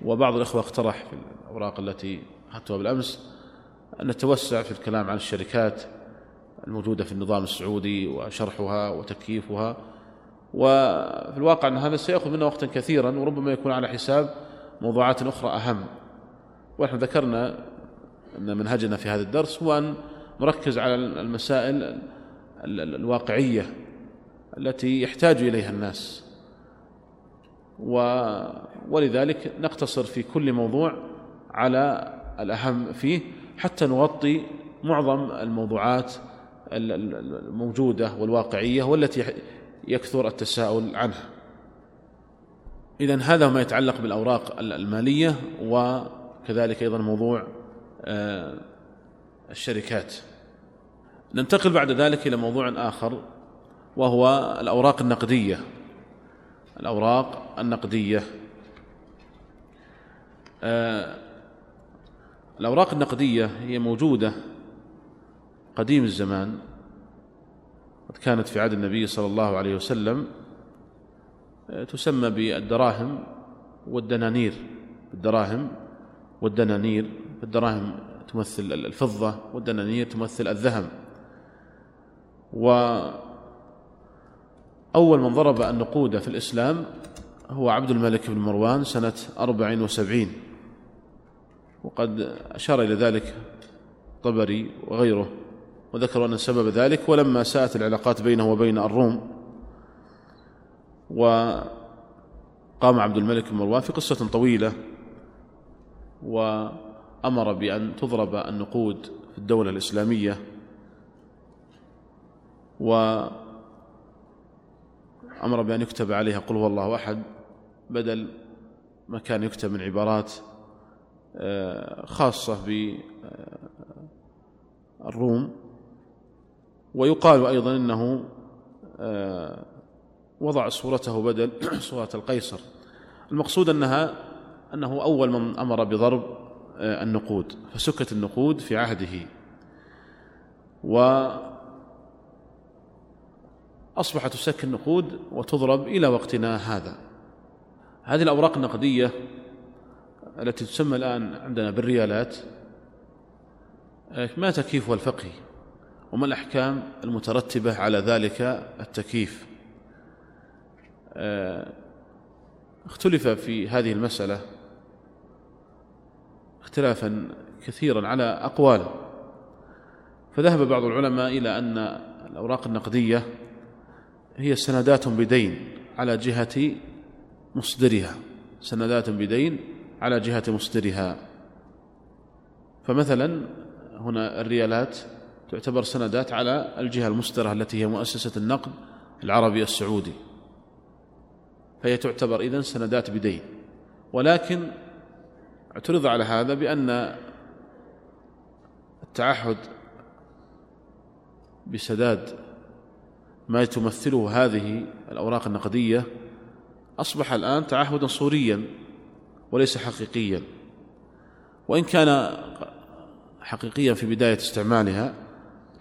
وبعض الإخوة اقترح في الأوراق التي أخذتها بالأمس أن نتوسع في الكلام عن الشركات الموجودة في النظام السعودي وشرحها وتكييفها وفي الواقع أن هذا سيأخذ منا وقتا كثيرا وربما يكون على حساب موضوعات أخرى أهم. ونحن ذكرنا أن منهجنا في هذا الدرس هو أن نركز على المسائل الواقعية التي يحتاج إليها الناس. ولذلك نقتصر في كل موضوع على الأهم فيه حتى نغطي معظم الموضوعات الموجودة والواقعية والتي يكثر التساؤل عنها إذا هذا ما يتعلق بالأوراق المالية وكذلك أيضا موضوع آه، الشركات. ننتقل بعد ذلك إلى موضوع آخر وهو الأوراق النقدية. الأوراق النقدية. آه، الأوراق النقدية هي موجودة قديم الزمان. قد كانت في عهد النبي صلى الله عليه وسلم آه، تسمى بالدراهم والدنانير الدراهم والدنانير الدراهم تمثل الفضة والدنانير تمثل الذهب. وأول من ضرب النقود في الإسلام هو عبد الملك بن مروان سنة أربع وسبعين. وقد أشار إلى ذلك طبري وغيره. وذكروا أن سبب ذلك ولما ساءت العلاقات بينه وبين الروم وقام عبد الملك بن مروان في قصة طويلة وأمر بأن تضرب النقود في الدولة الإسلامية وأمر بأن يكتب عليها قل هو الله أحد بدل ما كان يكتب من عبارات آه، خاصة بالروم. ويقال أيضا أنه آه، وضع صورته بدل صورة القيصر. المقصود أنها أنه أول من أمر بضرب آه، النقود فسكت النقود في عهده. وأصبحت تسك النقود وتضرب إلى وقتنا هذا. هذه الأوراق النقدية التي تسمى الآن عندنا بالريالات ما تكييفها الفقهي. وما الأحكام المترتبة على ذلك التكييف؟ آه، اختلف في هذه المسألة اختلافا كثيرا على أقوال فذهب بعض العلماء إلى أن الأوراق النقدية هي سندات بدين على جهة مصدرها. سندات بدين على جهة مصدرها. فمثلا هنا الريالات تعتبر سندات على الجهة المصدرة التي هي مؤسسة النقد العربي السعودي. فهي تعتبر إذن سندات بدين. ولكن اعترض على هذا بأن التعهد بسداد ما تمثله هذه الأوراق النقدية أصبح الآن تعهدا صوريا وليس حقيقيا. وإن كان حقيقيا في بداية استعمالها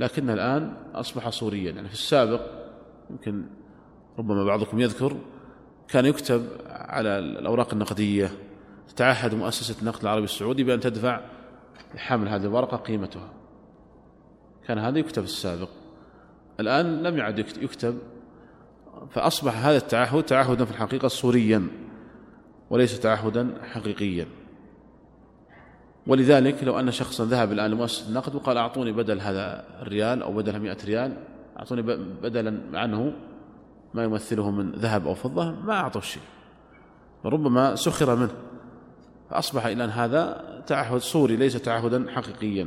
لكنها الآن أصبح صوريا يعني في السابق يمكن ربما بعضكم يذكر كان يكتب على الأوراق النقدية تتعهد مؤسسة النقد العربي السعودي بأن تدفع لحامل هذه الورقة قيمتها. كان هذا يكتب في السابق. الآن لم يعد يكتب فأصبح هذا التعهد تعهدا في الحقيقة صوريا وليس تعهدا حقيقيا. ولذلك لو أن شخصا ذهب الآن لمؤسسة النقد وقال أعطوني بدل هذا الريال أو بدل مئة ريال أعطوني بدلا عنه ما يمثله من ذهب أو فضة ما أعطوا شيء. ربما سخر منه. فأصبح إلى هذا تعهد صوري ليس تعهدا حقيقيا.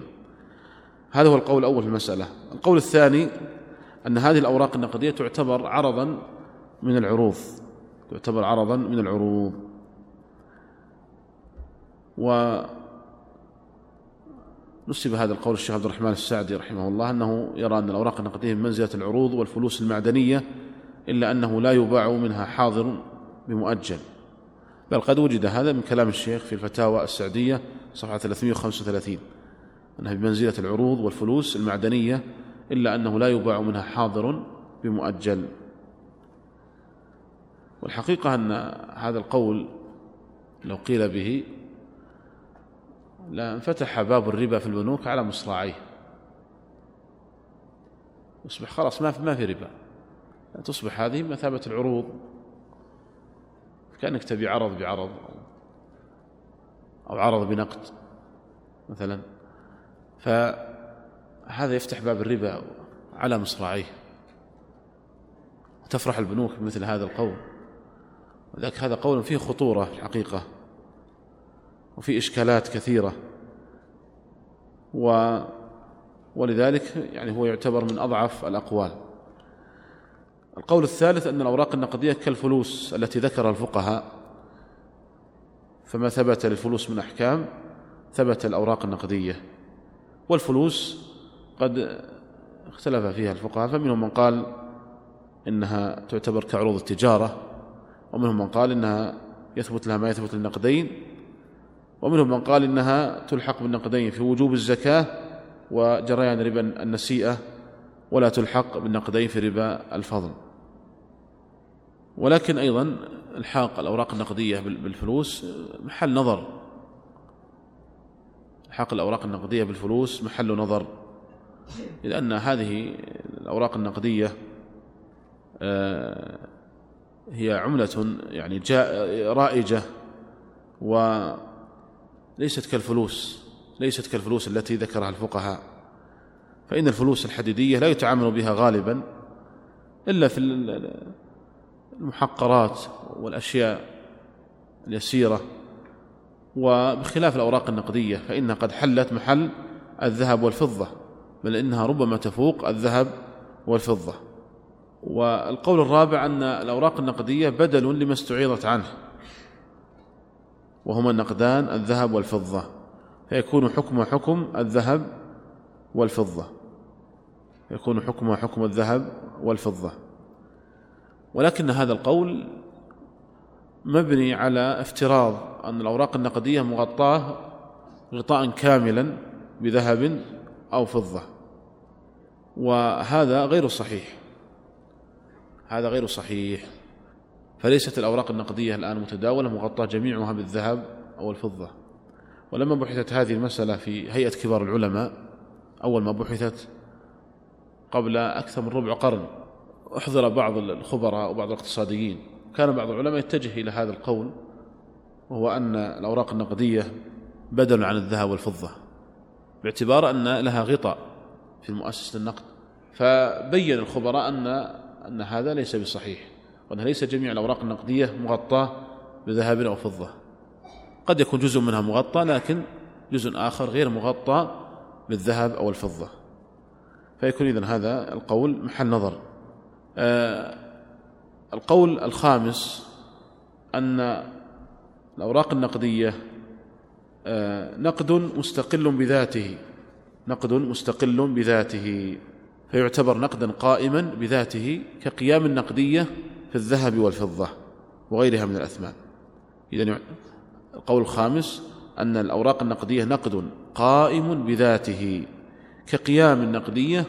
هذا هو القول الأول في المسألة. القول الثاني أن هذه الأوراق النقدية تعتبر عرضا من العروض. تعتبر عرضا من العروض. و نسب هذا القول الشيخ عبد الرحمن السعدي رحمه الله أنه يرى أن الأوراق النقدية من منزلة العروض والفلوس المعدنية إلا أنه لا يباع منها حاضر بمؤجل. بل قد وجد هذا من كلام الشيخ في الفتاوى السعدية صفحة 335 أنها بمنزلة العروض والفلوس المعدنية إلا أنه لا يباع منها حاضر بمؤجل. والحقيقة أن هذا القول لو قيل به لانفتح باب الربا في البنوك على مصراعيه. يصبح خلاص ما في ما في ربا. تصبح هذه مثابة العروض. كأنك تبي عرض بعرض أو عرض بنقد مثلا. فهذا يفتح باب الربا على مصراعيه. تفرح البنوك بمثل هذا القول ولذلك هذا قول فيه خطورة في الحقيقة وفي إشكالات كثيرة. و ولذلك يعني هو يعتبر من أضعف الأقوال. القول الثالث أن الأوراق النقدية كالفلوس التي ذكر الفقهاء. فما ثبت للفلوس من أحكام ثبت الأوراق النقدية. والفلوس قد اختلف فيها الفقهاء. فمنهم من قال إنها تعتبر كعروض التجارة ومنهم من قال إنها يثبت لها ما يثبت للنقدين. ومنهم من قال إنها تلحق بالنقدين في وجوب الزكاة وجريان ربا النسيئة ولا تلحق بالنقدين في ربا الفضل. ولكن أيضا الحاق الأوراق النقدية بالفلوس محل نظر. الحاق الأوراق النقدية بالفلوس محل نظر. لأن هذه الأوراق النقدية آه، هي عملة يعني رائجة وليست كالفلوس ليست كالفلوس التي ذكرها الفقهاء. فإن الفلوس الحديدية لا يتعامل بها غالبا إلا في المحقرات والأشياء اليسيرة. وبخلاف الأوراق النقدية فإنها قد حلت محل الذهب والفضة بل إنها ربما تفوق الذهب والفضة. والقول الرابع أن الأوراق النقدية بدل لما استعيضت عنه. وهما النقدان الذهب والفضة. فيكون حكم حكم الذهب والفضة. يكون حكم حكم الذهب والفضة. ولكن هذا القول مبني على افتراض أن الأوراق النقدية مغطاة غطاء كاملا بذهب أو فضة. وهذا غير صحيح. هذا غير صحيح. فليست الأوراق النقدية الآن متداولة مغطاة جميعها بالذهب أو الفضة. ولما بحثت هذه المسألة في هيئة كبار العلماء أول ما بحثت قبل أكثر من ربع قرن أحضر بعض الخبراء وبعض الاقتصاديين كان بعض العلماء يتجه إلى هذا القول وهو أن الأوراق النقدية بدل عن الذهب والفضة باعتبار أن لها غطاء في مؤسسة النقد. فبين الخبراء أن أن هذا ليس بصحيح. وأن ليس جميع الأوراق النقدية مغطاة بذهب أو فضة. قد يكون جزء منها مغطى لكن جزء آخر غير مغطى بالذهب أو الفضة. فيكون إذن هذا القول محل نظر. آه القول الخامس أن الأوراق النقدية آه نقد مستقل بذاته نقد مستقل بذاته فيعتبر نقدا قائما بذاته كقيام النقدية في الذهب والفضة وغيرها من الأثمان. إذا القول الخامس أن الأوراق النقدية نقد قائم بذاته كقيام النقدية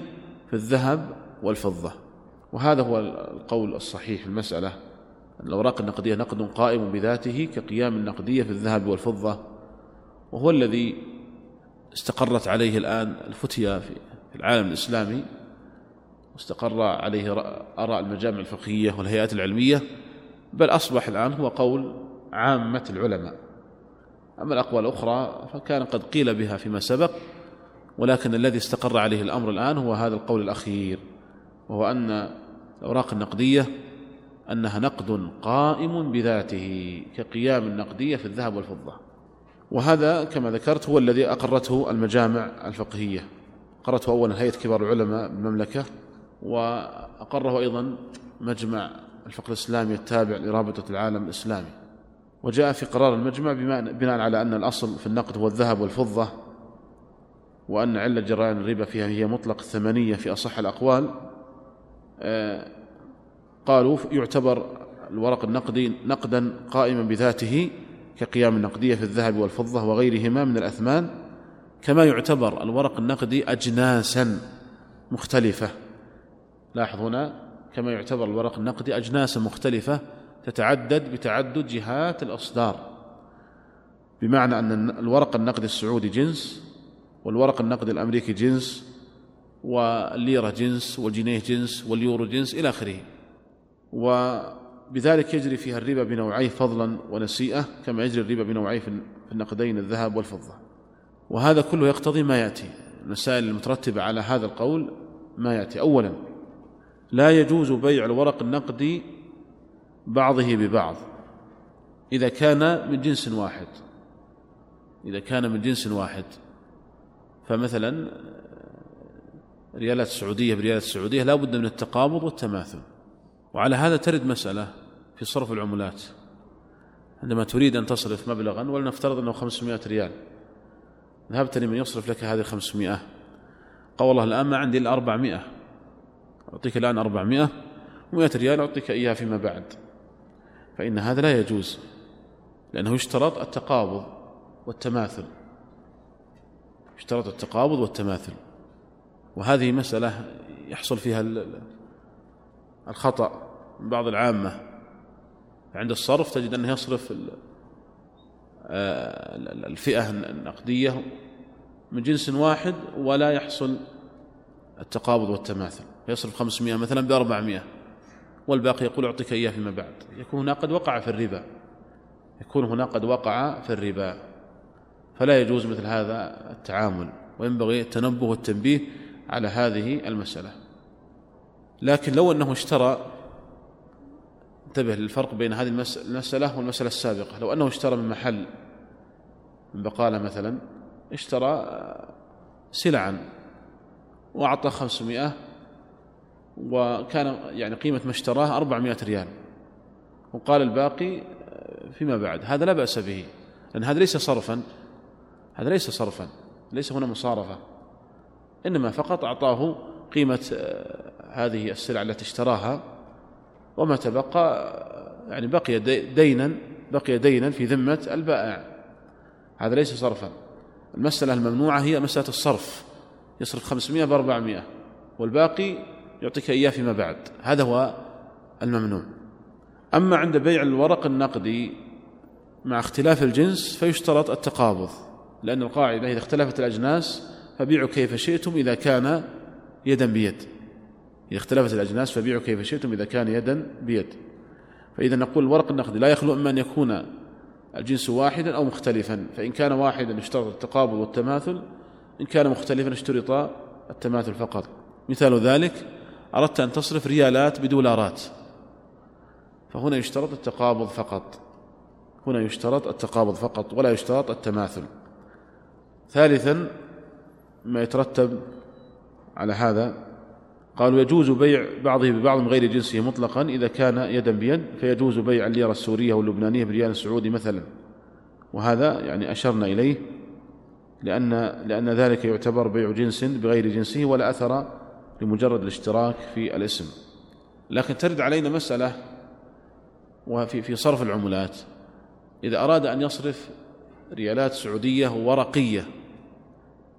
في الذهب والفضة. وهذا هو القول الصحيح في المسألة. الأوراق النقدية نقد قائم بذاته كقيام النقدية في الذهب والفضة. وهو الذي استقرت عليه الآن الفتية في العالم الإسلامي واستقر عليه آراء المجامع الفقهية والهيئات العلمية بل أصبح الآن هو قول عامة العلماء. أما الأقوال الأخرى فكان قد قيل بها فيما سبق ولكن الذي استقر عليه الأمر الآن هو هذا القول الأخير وهو أن الأوراق النقدية أنها نقد قائم بذاته كقيام النقدية في الذهب والفضة. وهذا كما ذكرت هو الذي أقرته المجامع الفقهية. أقرته أولا هيئة كبار العلماء بالمملكة وأقره أيضا مجمع الفقه الإسلامي التابع لرابطة العالم الإسلامي. وجاء في قرار المجمع بناء على أن الأصل في النقد هو الذهب والفضة وأن علة جريان الربا فيها هي مطلق الثمنية في أصح الأقوال. آه، قالوا يعتبر الورق النقدي نقدا قائما بذاته كقيام النقدية في الذهب والفضة وغيرهما من الأثمان كما يعتبر الورق النقدي أجناسا مختلفة. لاحظ هنا كما يعتبر الورق النقدي أجناسا مختلفة تتعدد بتعدد جهات الإصدار. بمعنى أن الورق النقدي السعودي جنس والورق النقدي الأمريكي جنس والليرة جنس والجنيه جنس واليورو جنس إلى آخره. وبذلك يجري فيها الربا بنوعيه فضلا ونسيئة كما يجري الربا بنوعيه في النقدين الذهب والفضة. وهذا كله يقتضي ما يأتي. المسائل المترتبة على هذا القول ما يأتي. أولا لا يجوز بيع الورق النقدي بعضه ببعض. إذا كان من جنس واحد إذا كان من جنس واحد. فمثلا ريالات السعودية بريالات السعودية لا بد من التقابض والتماثل. وعلى هذا ترد مسألة في صرف العملات. عندما تريد أن تصرف مبلغا ولنفترض أنه 500 ريال. ذهبت لمن يصرف لك هذه 500 قال والله الآن ما عندي إلا 400 أعطيك الآن 400 و100 ريال أعطيك إياها فيما بعد. فإن هذا لا يجوز لأنه يشترط التقابض والتماثل. يشترط التقابض والتماثل. وهذه مسألة يحصل فيها الخطأ من بعض العامة. عند الصرف تجد أنه يصرف آه، الفئة النقدية من جنس واحد ولا يحصل التقابض والتماثل. يصرف 500 مثلا ب 400 والباقي يقول أعطيك إياه فيما بعد. يكون هنا قد وقع في الربا. يكون هنا قد وقع في الربا. فلا يجوز مثل هذا التعامل. وينبغي التنبه والتنبيه على هذه المسألة. لكن لو أنه اشترى انتبه للفرق بين هذه المسألة والمسألة السابقة. لو أنه اشترى من محل من بقالة مثلا اشترى سلعا وأعطى خمسمائة وكان يعني قيمة ما اشتراه أربعمائة ريال. وقال الباقي فيما بعد. هذا لا بأس به. لأن هذا ليس صرفا. هذا ليس صرفا. ليس هنا مصارفة. إنما فقط أعطاه قيمة آه، هذه السلع التي اشتراها. وما تبقى يعني بقي دينا بقي دينا في ذمة البائع. هذا ليس صرفا. المسألة الممنوعة هي مسألة الصرف. يصرف 500 ب 400 والباقي يعطيك إياه فيما بعد. هذا هو الممنوع. أما عند بيع الورق النقدي مع اختلاف الجنس فيشترط التقابض لأن القاعدة إذا اختلفت الأجناس فبيعوا كيف شئتم إذا كان يدا بيد. إذا اختلفت الأجناس فبيعوا كيف شئتم إذا كان يدا بيد. فإذا نقول الورق النقدي لا يخلو إما أن يكون الجنس واحدا أو مختلفا فإن كان واحدا اشترط التقابل والتماثل إن كان مختلفا اشترط التماثل فقط. مثال ذلك أردت أن تصرف ريالات بدولارات. فهنا يشترط التقابض فقط. هنا يشترط التقابض فقط ولا يشترط التماثل. ثالثا ما يترتب على هذا قالوا يجوز بيع بعضه ببعض من غير جنسه مطلقا إذا كان يدا بيد فيجوز بيع الليرة السورية واللبنانية بريال السعودي مثلا. وهذا يعني أشرنا إليه لأن, لأن ذلك يعتبر بيع جنس بغير جنسه ولا أثر لمجرد الاشتراك في الاسم. لكن ترد علينا مسألة وفي في صرف العملات. إذا أراد أن يصرف ريالات سعودية ورقية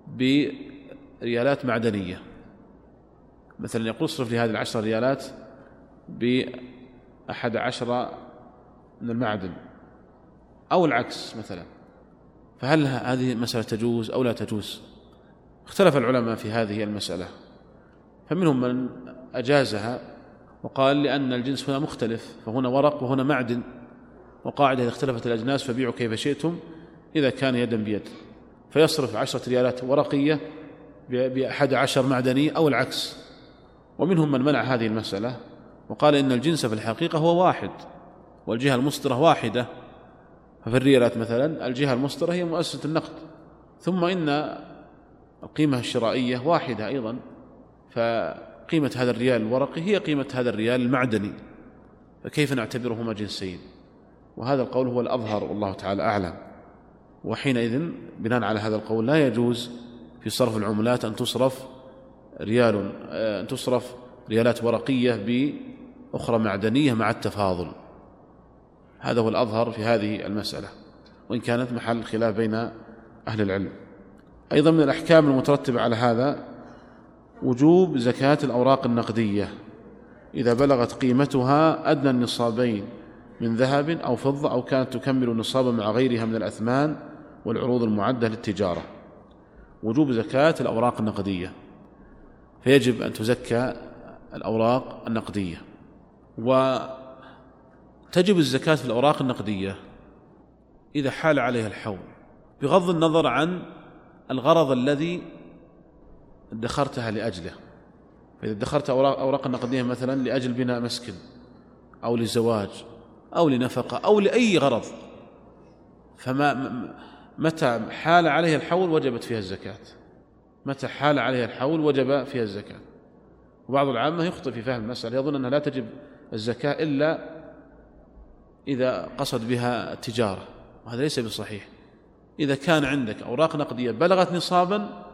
بريالات معدنية مثلا يقول اصرف لي هذه العشر ريالات بأحد عشر من المعدن أو العكس مثلا فهل هذه مسألة تجوز أو لا تجوز؟ اختلف العلماء في هذه المسألة. فمنهم من أجازها وقال لأن الجنس هنا مختلف فهنا ورق وهنا معدن وقاعدة إذا اختلفت الأجناس فبيعوا كيف شئتم إذا كان يدا بيد. فيصرف عشرة ريالات ورقية بأحد عشر معدني أو العكس. ومنهم من منع هذه المسألة وقال إن الجنس في الحقيقة هو واحد والجهة المصدرة واحدة. ففي الريالات مثلا الجهة المصدرة هي مؤسسة النقد. ثم إن القيمة الشرائية واحدة أيضا. فقيمة هذا الريال الورقي هي قيمة هذا الريال المعدني. فكيف نعتبرهما جنسين؟ وهذا القول هو الأظهر والله تعالى أعلم. وحينئذ بناء على هذا القول لا يجوز في صرف العملات أن تصرف ريال أن تصرف ريالات ورقية بأخرى معدنية مع التفاضل. هذا هو الأظهر في هذه المسألة. وإن كانت محل خلاف بين أهل العلم. أيضا من الأحكام المترتبة على هذا وجوب زكاة الأوراق النقدية. إذا بلغت قيمتها أدنى النصابين من ذهب أو فضة أو كانت تكمل نصابا مع غيرها من الأثمان والعروض المعدة للتجارة. وجوب زكاة الأوراق النقدية. فيجب أن تزكى الأوراق النقدية. وتجب الزكاة في الأوراق النقدية إذا حال عليها الحول بغض النظر عن الغرض الذي ادخرتها لأجله. فإذا ادخرت أوراق, أوراق نقدية مثلا لأجل بناء مسكن أو لزواج أو لنفقة أو لأي غرض. فما متى حال عليها الحول وجبت فيها الزكاة. متى حال عليها الحول وجب فيها الزكاة. وبعض العامة يخطئ في فهم المسألة يظن أنها لا تجب الزكاة إلا إذا قصد بها التجارة وهذا ليس بصحيح. إذا كان عندك أوراق نقدية بلغت نصابا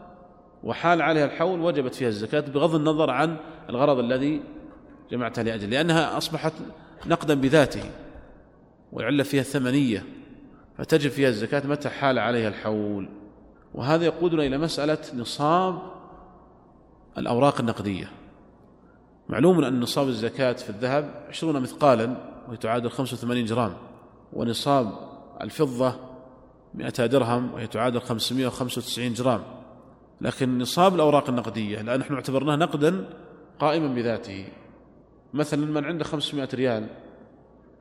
وحال عليها الحول وجبت فيها الزكاة بغض النظر عن الغرض الذي جمعتها لأجله لأنها أصبحت نقدا بذاته والعلة فيها الثمنية فتجب فيها الزكاة متى حال عليها الحول. وهذا يقودنا إلى مسألة نصاب الأوراق النقدية. معلوم أن نصاب الزكاة في الذهب عشرون مثقالا وهي تعادل 85 جرام ونصاب الفضة 200 درهم وهي تعادل 595 جرام. لكن نصاب الأوراق النقدية لأن نحن اعتبرناه نقدا قائما بذاته. مثلا من عنده 500 ريال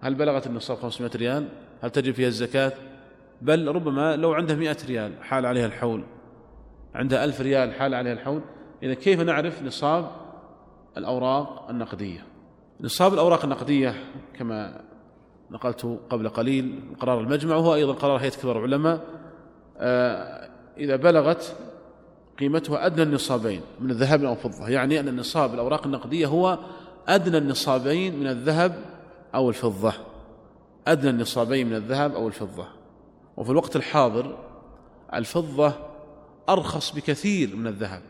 هل بلغت النصاب 500 ريال؟ هل تجب فيها الزكاة؟ بل ربما لو عنده 100 ريال حال عليها الحول. عنده ألف ريال حال عليها الحول. إذا كيف نعرف نصاب الأوراق النقدية؟ نصاب الأوراق النقدية كما نقلت قبل قليل قرار المجمع وهو أيضا قرار هيئة كبار العلماء. آه، إذا بلغت قيمتها أدنى النصابين من الذهب أو الفضة. يعني أن النصاب الأوراق النقدية هو أدنى النصابين من الذهب أو الفضة. أدنى النصابين من الذهب أو الفضة. وفي الوقت الحاضر الفضة أرخص بكثير من الذهب.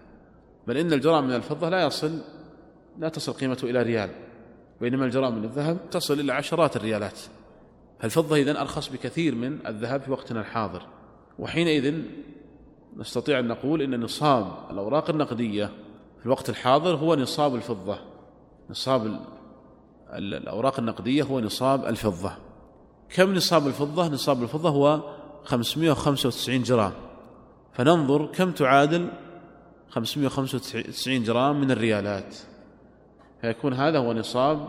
بل إن الجرام من الفضة لا يصل لا تصل قيمته إلى ريال. بينما الجرام من الذهب تصل إلى عشرات الريالات. فالفضة إذن أرخص بكثير من الذهب في وقتنا الحاضر. وحينئذ نستطيع أن نقول إن نصاب الأوراق النقدية في الوقت الحاضر هو نصاب الفضة. نصاب الأوراق النقدية هو نصاب الفضة. كم نصاب الفضة؟ نصاب الفضة هو 595 جرام. فننظر كم تعادل 595 جرام من الريالات. فيكون هذا هو نصاب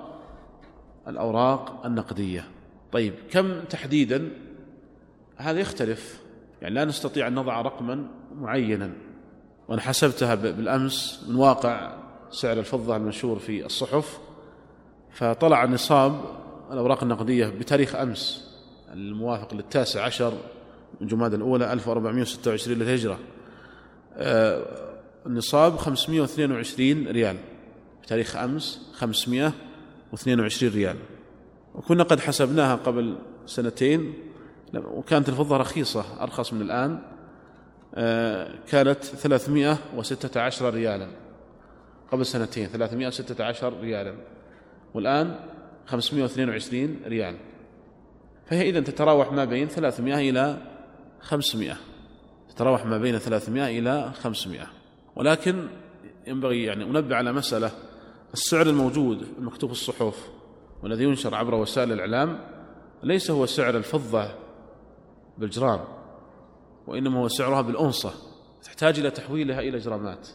الأوراق النقدية. طيب كم تحديدا؟ هذا يختلف. يعني لا نستطيع أن نضع رقما معينا. وأنا حسبتها بالأمس من واقع سعر الفضة المنشور في الصحف فطلع نصاب الأوراق النقدية بتاريخ أمس الموافق للتاسع عشر من جماد الأولى 1426 للهجرة. آه، النصاب 522 ريال. بتاريخ أمس 522 ريال. وكنا قد حسبناها قبل سنتين وكانت الفضة رخيصة أرخص من الآن. آه، كانت 316 ريالا. قبل سنتين 316 ريالا. والآن 522 ريال. فهي إذن تتراوح ما بين 300 إلى 500 تتراوح ما بين 300 إلى 500 ولكن ينبغي يعني أنبه على مسألة. السعر الموجود المكتوب في الصحف والذي ينشر عبر وسائل الإعلام ليس هو سعر الفضة بالجرام وإنما هو سعرها بالأنصة تحتاج إلى تحويلها إلى جرامات.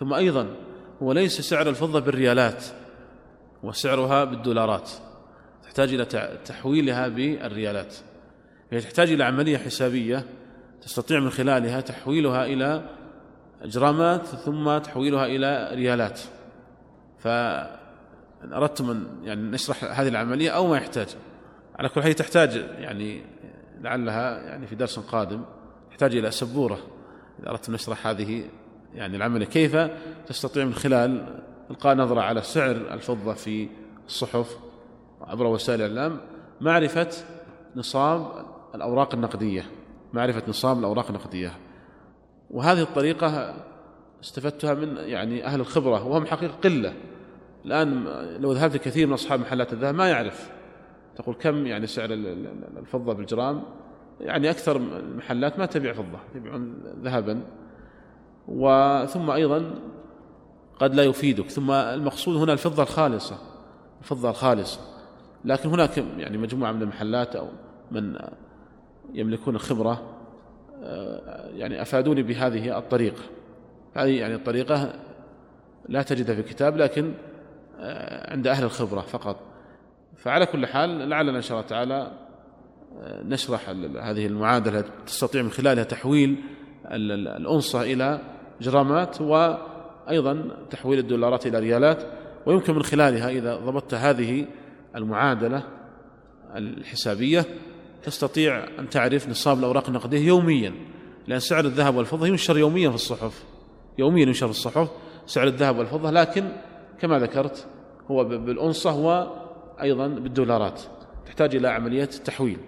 ثم أيضا هو ليس سعر الفضة بالريالات وسعرها بالدولارات تحتاج إلى تحويلها بالريالات. هي تحتاج إلى عملية حسابية تستطيع من خلالها تحويلها إلى جرامات ثم تحويلها إلى ريالات. فإن أردتم أن يعني نشرح هذه العملية أو ما يحتاج. على كل حال تحتاج يعني لعلها يعني في درس قادم تحتاج إلى سبورة. إذا أردت أن نشرح هذه يعني العملية كيف تستطيع من خلال إلقاء نظرة على سعر الفضة في الصحف عبر وسائل الإعلام؟ معرفة نصاب الأوراق النقدية. معرفة نصاب الأوراق النقدية. وهذه الطريقة استفدتها من يعني أهل الخبرة وهم حقيقة قلة. الآن لو ذهبت كثير من أصحاب محلات الذهب ما يعرف تقول كم يعني سعر الفضة بالجرام؟ يعني أكثر المحلات ما تبيع فضة يبيعون ذهبا. وثم أيضا قد لا يفيدك. ثم المقصود هنا الفضة الخالصة الفضة الخالصة. لكن هناك يعني مجموعة من المحلات أو من يملكون الخبرة آه، يعني أفادوني بهذه الطريقة. هذه يعني الطريقة لا تجدها في الكتاب لكن آه، عند أهل الخبرة فقط. فعلى كل حال لعلنا إن شاء الله تعالى آه، نشرح هذه المعادلة تستطيع من خلالها تحويل الأنصة إلى جرامات وأيضا تحويل الدولارات إلى ريالات. ويمكن من خلالها إذا ضبطت هذه المعادلة الحسابية تستطيع أن تعرف نصاب الأوراق النقدية يوميا لأن سعر الذهب والفضة ينشر يوميا في الصحف. يوميا ينشر في الصحف سعر الذهب والفضة لكن كما ذكرت هو بالأنصة وأيضا بالدولارات تحتاج إلى عملية تحويل.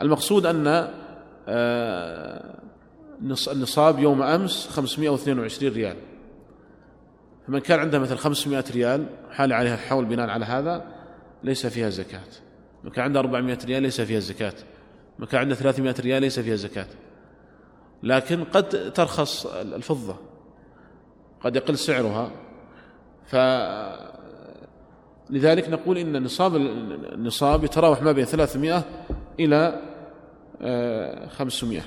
المقصود أن آه، النصاب يوم أمس 522 ريال. فمن كان عنده مثل 500 ريال حال عليها الحول بناء على هذا ليس فيها زكاة. من كان عنده 400 ريال ليس فيها زكاة. من كان عنده 300 ريال ليس فيها زكاة. لكن قد ترخص الفضة قد يقل سعرها. لذلك نقول إن نصاب النصاب يتراوح ما بين 300 إلى 500 آه،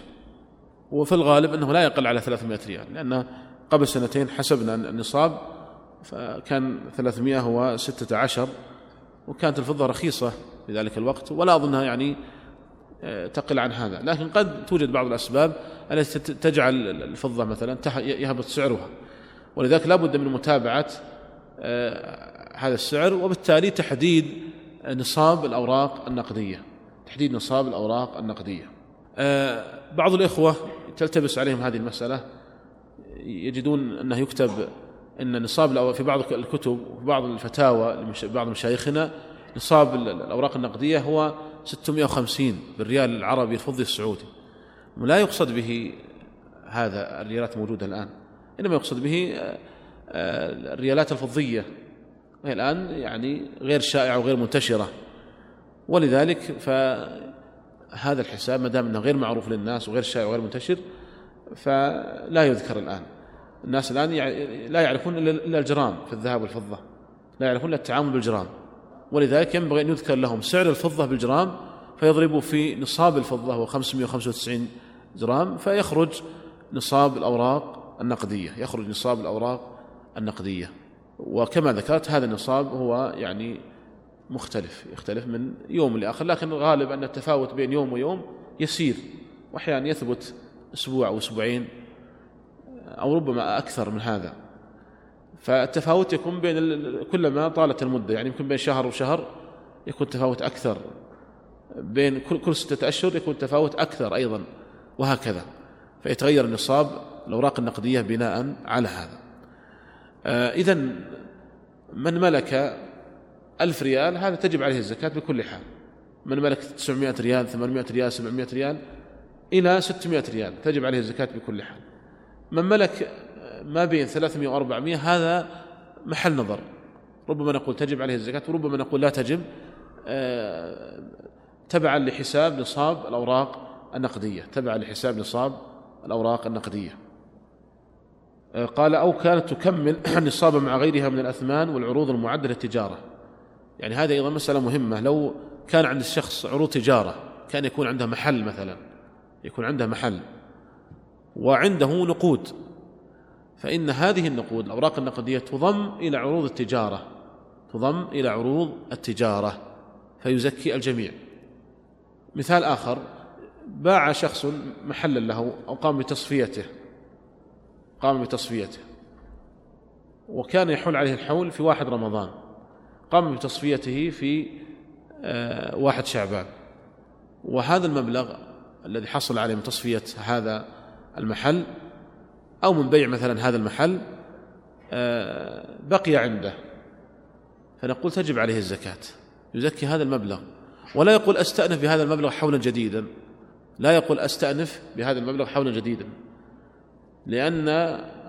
وفي الغالب أنه لا يقل على 300 ريال لأن قبل سنتين حسبنا النصاب فكان 300 هو 16 وكانت الفضة رخيصة في ذلك الوقت ولا أظنها يعني آه، تقل عن هذا. لكن قد توجد بعض الأسباب التي تجعل الفضة مثلا يهبط سعرها. ولذلك لا بد من متابعة آه، هذا السعر وبالتالي تحديد نصاب الأوراق النقدية. تحديد نصاب الأوراق النقدية. آه، بعض الإخوة تلتبس عليهم هذه المسألة. يجدون أنه يكتب أن نصاب في بعض الكتب وفي بعض الفتاوى بعض مشايخنا نصاب الأوراق النقدية هو 650 بالريال العربي الفضي السعودي. لا يقصد به هذا الريالات موجودة الآن. إنما يقصد به آه، آه، الريالات الفضية. وهي الآن يعني غير شائعة وغير منتشرة. ولذلك فهذا الحساب ما دام إنه غير معروف للناس وغير شائع وغير منتشر فلا يذكر الآن. الناس الآن لا يعرفون إلا الجرام في الذهب والفضة. لا يعرفون إلا التعامل بالجرام. ولذلك ينبغي أن يذكر لهم سعر الفضة بالجرام فيضربوا في نصاب الفضة هو 595 جرام فيخرج نصاب الأوراق النقدية. يخرج نصاب الأوراق النقدية. وكما ذكرت هذا النصاب هو يعني مختلف يختلف من يوم لآخر لكن الغالب أن التفاوت بين يوم ويوم يسير وأحيانا يثبت أسبوع أو أسبوعين أو ربما أكثر من هذا. فالتفاوت يكون بين كلما طالت المدة يعني يمكن بين شهر وشهر يكون تفاوت أكثر. بين كل ستة أشهر يكون تفاوت أكثر أيضا وهكذا. فيتغير النصاب الأوراق النقدية بناء على هذا. إذا من ملك ألف ريال هذا تجب عليه الزكاة بكل حال. من ملك 900 ريال 800 ريال 700 ريال إلى 600 ريال تجب عليه الزكاة بكل حال. من ملك ما بين 300 و 400 هذا محل نظر. ربما نقول تجب عليه الزكاة وربما نقول لا تجب. آه، تبعا لحساب نصاب الأوراق النقدية تبعا لحساب نصاب الأوراق النقدية. آه، قال أو كانت تكمل النصاب مع غيرها من الأثمان والعروض المعدة للتجارة يعني هذه أيضا مسألة مهمة. لو كان عند الشخص عروض تجارة كان يكون عنده محل مثلا يكون عنده محل وعنده نقود فإن هذه النقود الأوراق النقدية تضم إلى عروض التجارة تضم إلى عروض التجارة فيزكي الجميع. مثال آخر باع شخص محلا له أو قام بتصفيته قام بتصفيته. وكان يحول عليه الحول في واحد رمضان. قام بتصفيته في آه، واحد شعبان. وهذا المبلغ الذي حصل عليه من تصفية هذا المحل أو من بيع مثلا هذا المحل آه، بقي عنده. فنقول تجب عليه الزكاة. يزكي هذا المبلغ. ولا يقول أستأنف بهذا المبلغ حولا جديدا. لا يقول أستأنف بهذا المبلغ حولا جديدا. لأن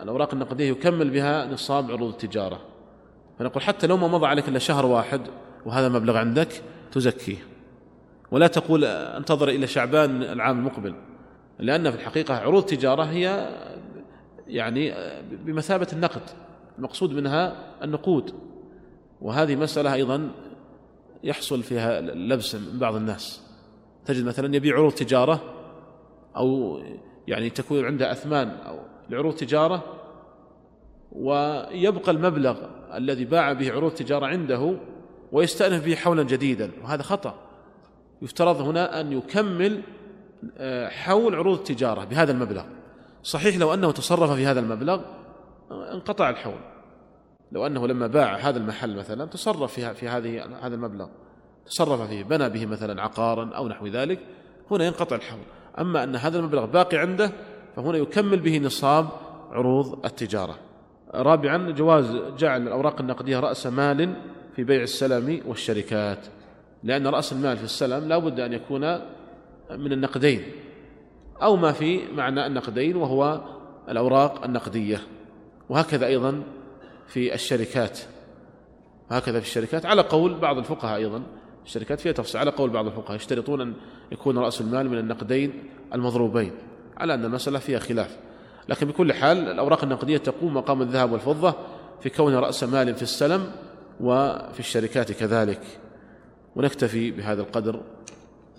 الأوراق النقدية يكمل بها نصاب عروض التجارة. فنقول حتى لو ما مضى عليك إلا شهر واحد وهذا المبلغ عندك تزكيه. ولا تقول انتظر إلى شعبان العام المقبل لأن في الحقيقة عروض التجارة هي يعني بمثابة النقد المقصود منها النقود. وهذه مسألة أيضا يحصل فيها لبس من بعض الناس. تجد مثلا يبيع عروض تجارة أو يعني تكون عنده أثمان أو لعروض تجارة ويبقى المبلغ الذي باع به عروض تجارة عنده ويستأنف به حولا جديدا وهذا خطأ. يفترض هنا أن يكمل آه، حول عروض التجارة بهذا المبلغ. صحيح لو أنه تصرف في هذا المبلغ انقطع الحول. لو أنه لما باع هذا المحل مثلا تصرف في في هذه هذا المبلغ تصرف فيه بنى به مثلا عقارا أو نحو ذلك هنا ينقطع الحول. أما أن هذا المبلغ باقي عنده فهنا يكمل به نصاب عروض التجارة. رابعا جواز جعل الأوراق النقدية رأس مال في بيع السلم والشركات لأن رأس المال في السلم لا بد أن يكون من النقدين أو ما في معنى النقدين وهو الأوراق النقدية. وهكذا أيضا في الشركات وهكذا في الشركات على قول بعض الفقهاء أيضا. الشركات فيها تفصيل. على قول بعض الفقهاء يشترطون أن يكون رأس المال من النقدين المضروبين على أن المسألة فيها خلاف. لكن بكل حال الأوراق النقدية تقوم مقام الذهب والفضة في كون رأس مال في السلم وفي الشركات كذلك. ونكتفي بهذا القدر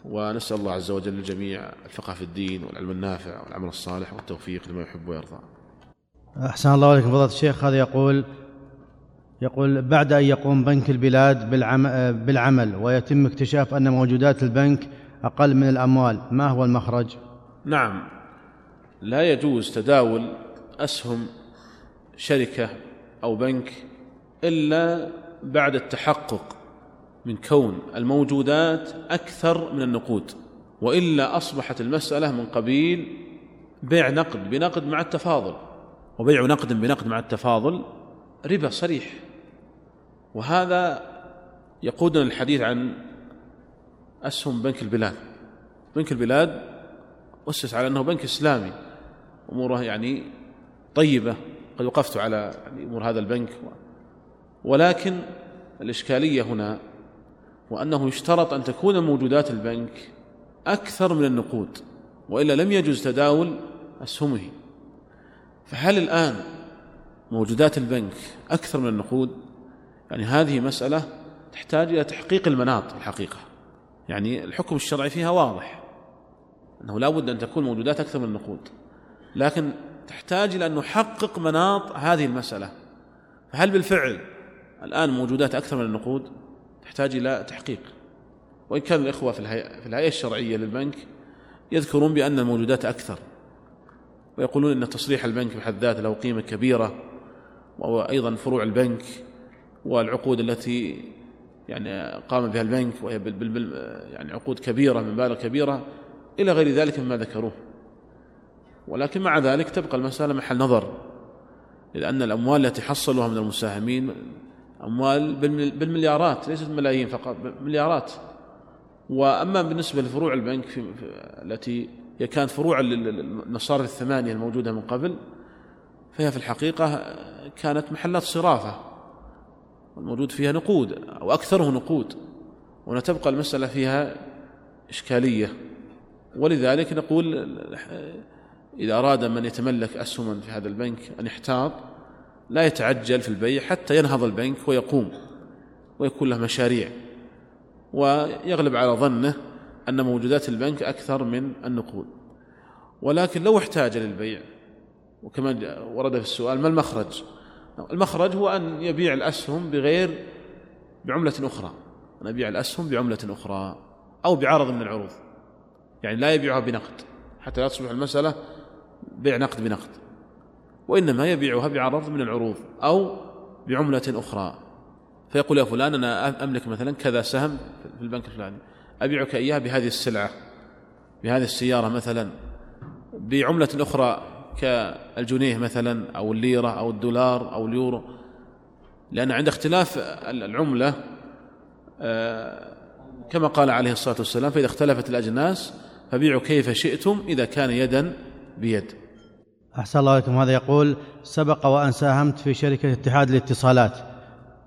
ونسأل الله عز وجل للجميع الفقه في الدين والعلم النافع والعمل الصالح والتوفيق لما يحب ويرضى. أحسن الله عليكم فضيلة الشيخ هذا يقول يقول بعد أن يقوم بنك البلاد بالعمل ويتم اكتشاف أن موجودات البنك أقل من الأموال ما هو المخرج؟ نعم لا يجوز تداول أسهم شركة أو بنك إلا بعد التحقق من كون الموجودات أكثر من النقود وإلا أصبحت المسألة من قبيل بيع نقد بنقد مع التفاضل وبيع نقد بنقد مع التفاضل ربا صريح وهذا يقودنا الحديث عن أسهم بنك البلاد. بنك البلاد أسس على أنه بنك إسلامي. أموره يعني طيبة. قد وقفت على يعني أمور هذا البنك. ولكن الإشكالية هنا وأنه يشترط أن تكون موجودات البنك أكثر من النقود وإلا لم يجوز تداول أسهمه. فهل الآن موجودات البنك أكثر من النقود؟ يعني هذه مسألة تحتاج إلى تحقيق المناط الحقيقة. يعني الحكم الشرعي فيها واضح أنه لا بد أن تكون موجودات أكثر من النقود لكن تحتاج إلى أن نحقق مناط هذه المسألة. فهل بالفعل الآن موجودات أكثر من النقود؟ تحتاج إلى تحقيق. وإن كان الإخوة في الهيئة, في الهيئة الشرعية للبنك يذكرون بأن الموجودات أكثر. ويقولون أن تصريح البنك بحد ذاته له قيمة كبيرة وأيضا فروع البنك. والعقود التي يعني قام بها البنك وهي يعني عقود كبيرة مبالغ كبيرة إلى غير ذلك مما ذكروه. ولكن مع ذلك تبقى المسألة محل نظر لأن الأموال التي حصلوها من المساهمين أموال بالمليارات ليست ملايين فقط مليارات وأما بالنسبة لفروع البنك في التي هي كانت فروع المصارف الثمانية الموجودة من قبل فهي في الحقيقة كانت محلات صرافة. والموجود فيها نقود أو أكثره نقود وهنا تبقى المسألة فيها إشكالية. ولذلك نقول إذا أراد من يتملك أسهما في هذا البنك أن يحتاط لا يتعجل في البيع حتى ينهض البنك ويقوم ويكون له مشاريع. ويغلب على ظنه أن موجودات البنك أكثر من النقود. ولكن لو احتاج للبيع وكما ورد في السؤال ما المخرج؟ المخرج هو أن يبيع الأسهم بغير بعملة أخرى. أن يبيع الأسهم بعملة أخرى أو بعرض من العروض. يعني لا يبيعها بنقد حتى لا تصبح المسألة بيع نقد بنقد. وإنما يبيعها بعرض من العروض أو بعملة أخرى. فيقول يا فلان أنا أملك مثلا كذا سهم في البنك الفلاني أبيعك إياها بهذه السلعة بهذه السيارة مثلا بعملة أخرى كالجنيه مثلا أو الليرة أو الدولار أو اليورو. لأن عند اختلاف العملة آه، كما قال عليه الصلاة والسلام فإذا اختلفت الأجناس فبيعوا كيف شئتم إذا كان يدا بيد. أحسن الله لكم هذا يقول سبق وأن ساهمت في شركة اتحاد الاتصالات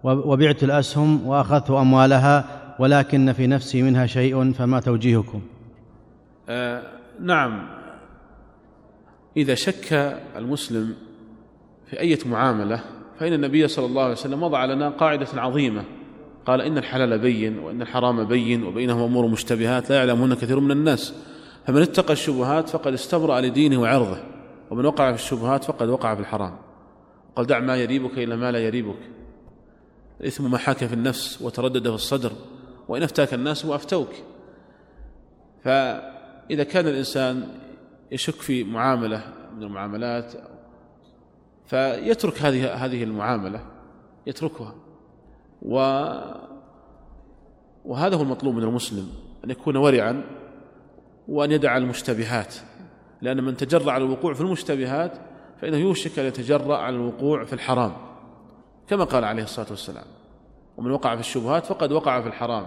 وبعت الأسهم وأخذت أموالها ولكن في نفسي منها شيء فما توجيهكم؟ آه نعم. إذا شك المسلم في أية معاملة فإن النبي صلى الله عليه وسلم وضع لنا قاعدة عظيمة. قال إن الحلال بين وإن الحرام بين وبينهما أمور مشتبهات لا يعلمهن كثير من الناس. فمن اتقى الشبهات فقد استبرأ لدينه وعرضه ومن وقع في الشبهات فقد وقع في الحرام. قال دع ما يريبك إلى ما لا يريبك. الإثم ما حاك في النفس وتردد في الصدر وإن أفتاك الناس وأفتوك. فإذا كان الإنسان يشك في معاملة من المعاملات فيترك هذه هذه المعاملة يتركها. و وهذا هو المطلوب من المسلم أن يكون ورعا وأن يدع المشتبهات. لأن من تجرع على الوقوع في المشتبهات فإنه يوشك أن يتجرأ على الوقوع في الحرام كما قال عليه الصلاة والسلام. ومن وقع في الشبهات فقد وقع في الحرام.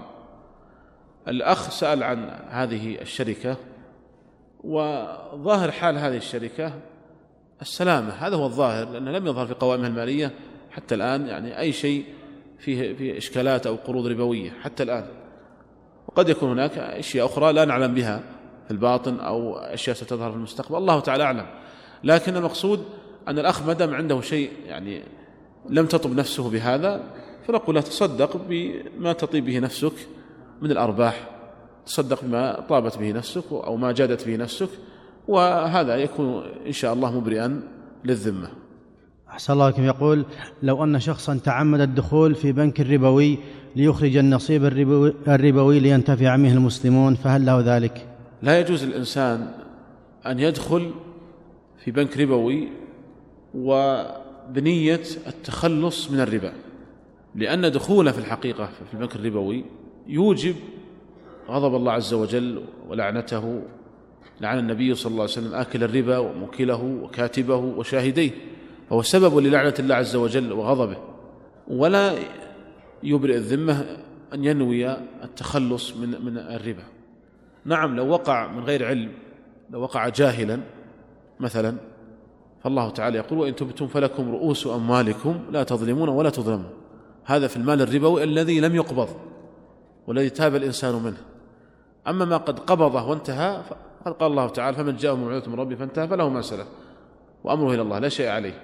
الأخ سأل عن هذه الشركة وظاهر حال هذه الشركة السلامة. هذا هو الظاهر لأنه لم يظهر في قوائمها المالية حتى الآن يعني أي شيء فيه فيه إشكالات أو قروض ربوية حتى الآن. وقد يكون هناك أشياء أخرى لا نعلم بها في الباطن أو أشياء ستظهر في المستقبل. الله تعالى أعلم. لكن المقصود أن الأخ ما دام عنده شيء يعني لم تطب نفسه بهذا فنقول له تصدق بما تطيب به نفسك من الأرباح تصدق بما طابت به نفسك أو ما جادت به نفسك وهذا يكون إن شاء الله مبرئا للذمة أحسن الله لكم يقول لو أن شخصا تعمد الدخول في بنك الربوي ليخرج النصيب الربوي, الربوي لينتفع منه المسلمون فهل له ذلك؟ لا يجوز الإنسان أن يدخل في بنك ربوي وبنية التخلص من الربا لأن دخوله في الحقيقة في البنك الربوي يوجب غضب الله عز وجل ولعنته لعن النبي صلى الله عليه وسلم آكل الربا وموكله وكاتبه وشاهديه فهو سبب للعنة الله عز وجل وغضبه. ولا يبرئ الذمة أن ينوي التخلص من من الربا. نعم لو وقع من غير علم لو وقع جاهلا مثلا فالله تعالى يقول وإن تبتم فلكم رؤوس أموالكم لا تظلمون ولا تظلمون. هذا في المال الربوي الذي لم يقبض والذي تاب الإنسان منه. أما ما قد قبضه وانتهى فقد قال الله تعالى فمن جاءه موعظة من ربه فانتهى فله ما سلف. وأمره إلى الله لا شيء عليه.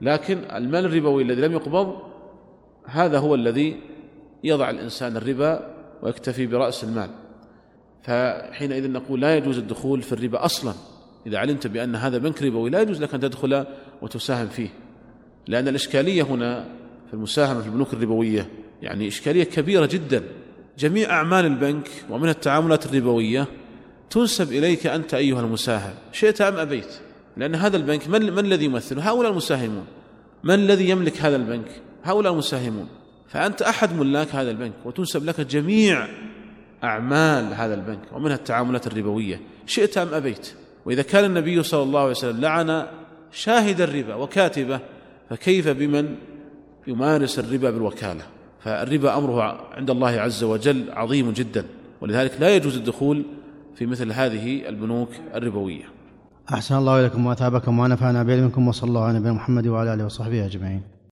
لكن المال الربوي الذي لم يقبض هذا هو الذي يضع الإنسان الربا ويكتفي برأس المال. فحينئذ نقول لا يجوز الدخول في الربا أصلا. إذا علمت بأن هذا بنك ربوي لا يجوز لك أن تدخل وتساهم فيه. لأن الإشكالية هنا في المساهمة في البنوك الربوية يعني إشكالية كبيرة جدا. جميع أعمال البنك ومن التعاملات الربوية تنسب إليك أنت أيها المساهم شئت أم أبيت؟ لأن هذا البنك من, من الذي يمثله؟ هؤلاء المساهمون. من الذي يملك هذا البنك؟ هؤلاء المساهمون. فأنت أحد ملاك هذا البنك وتنسب لك جميع أعمال هذا البنك ومنها التعاملات الربوية. شئت أم أبيت؟ وإذا كان النبي صلى الله عليه وسلم لعن شاهد الربا وكاتبه فكيف بمن يمارس الربا بالوكالة؟ فالربا أمره عند الله عز وجل عظيم جدا ولذلك لا يجوز الدخول في مثل هذه البنوك الربوية. أحسن الله إليكم وأثابكم ونفعنا بعلمكم وصلى الله على نبينا محمد وعلى آله وصحبه أجمعين.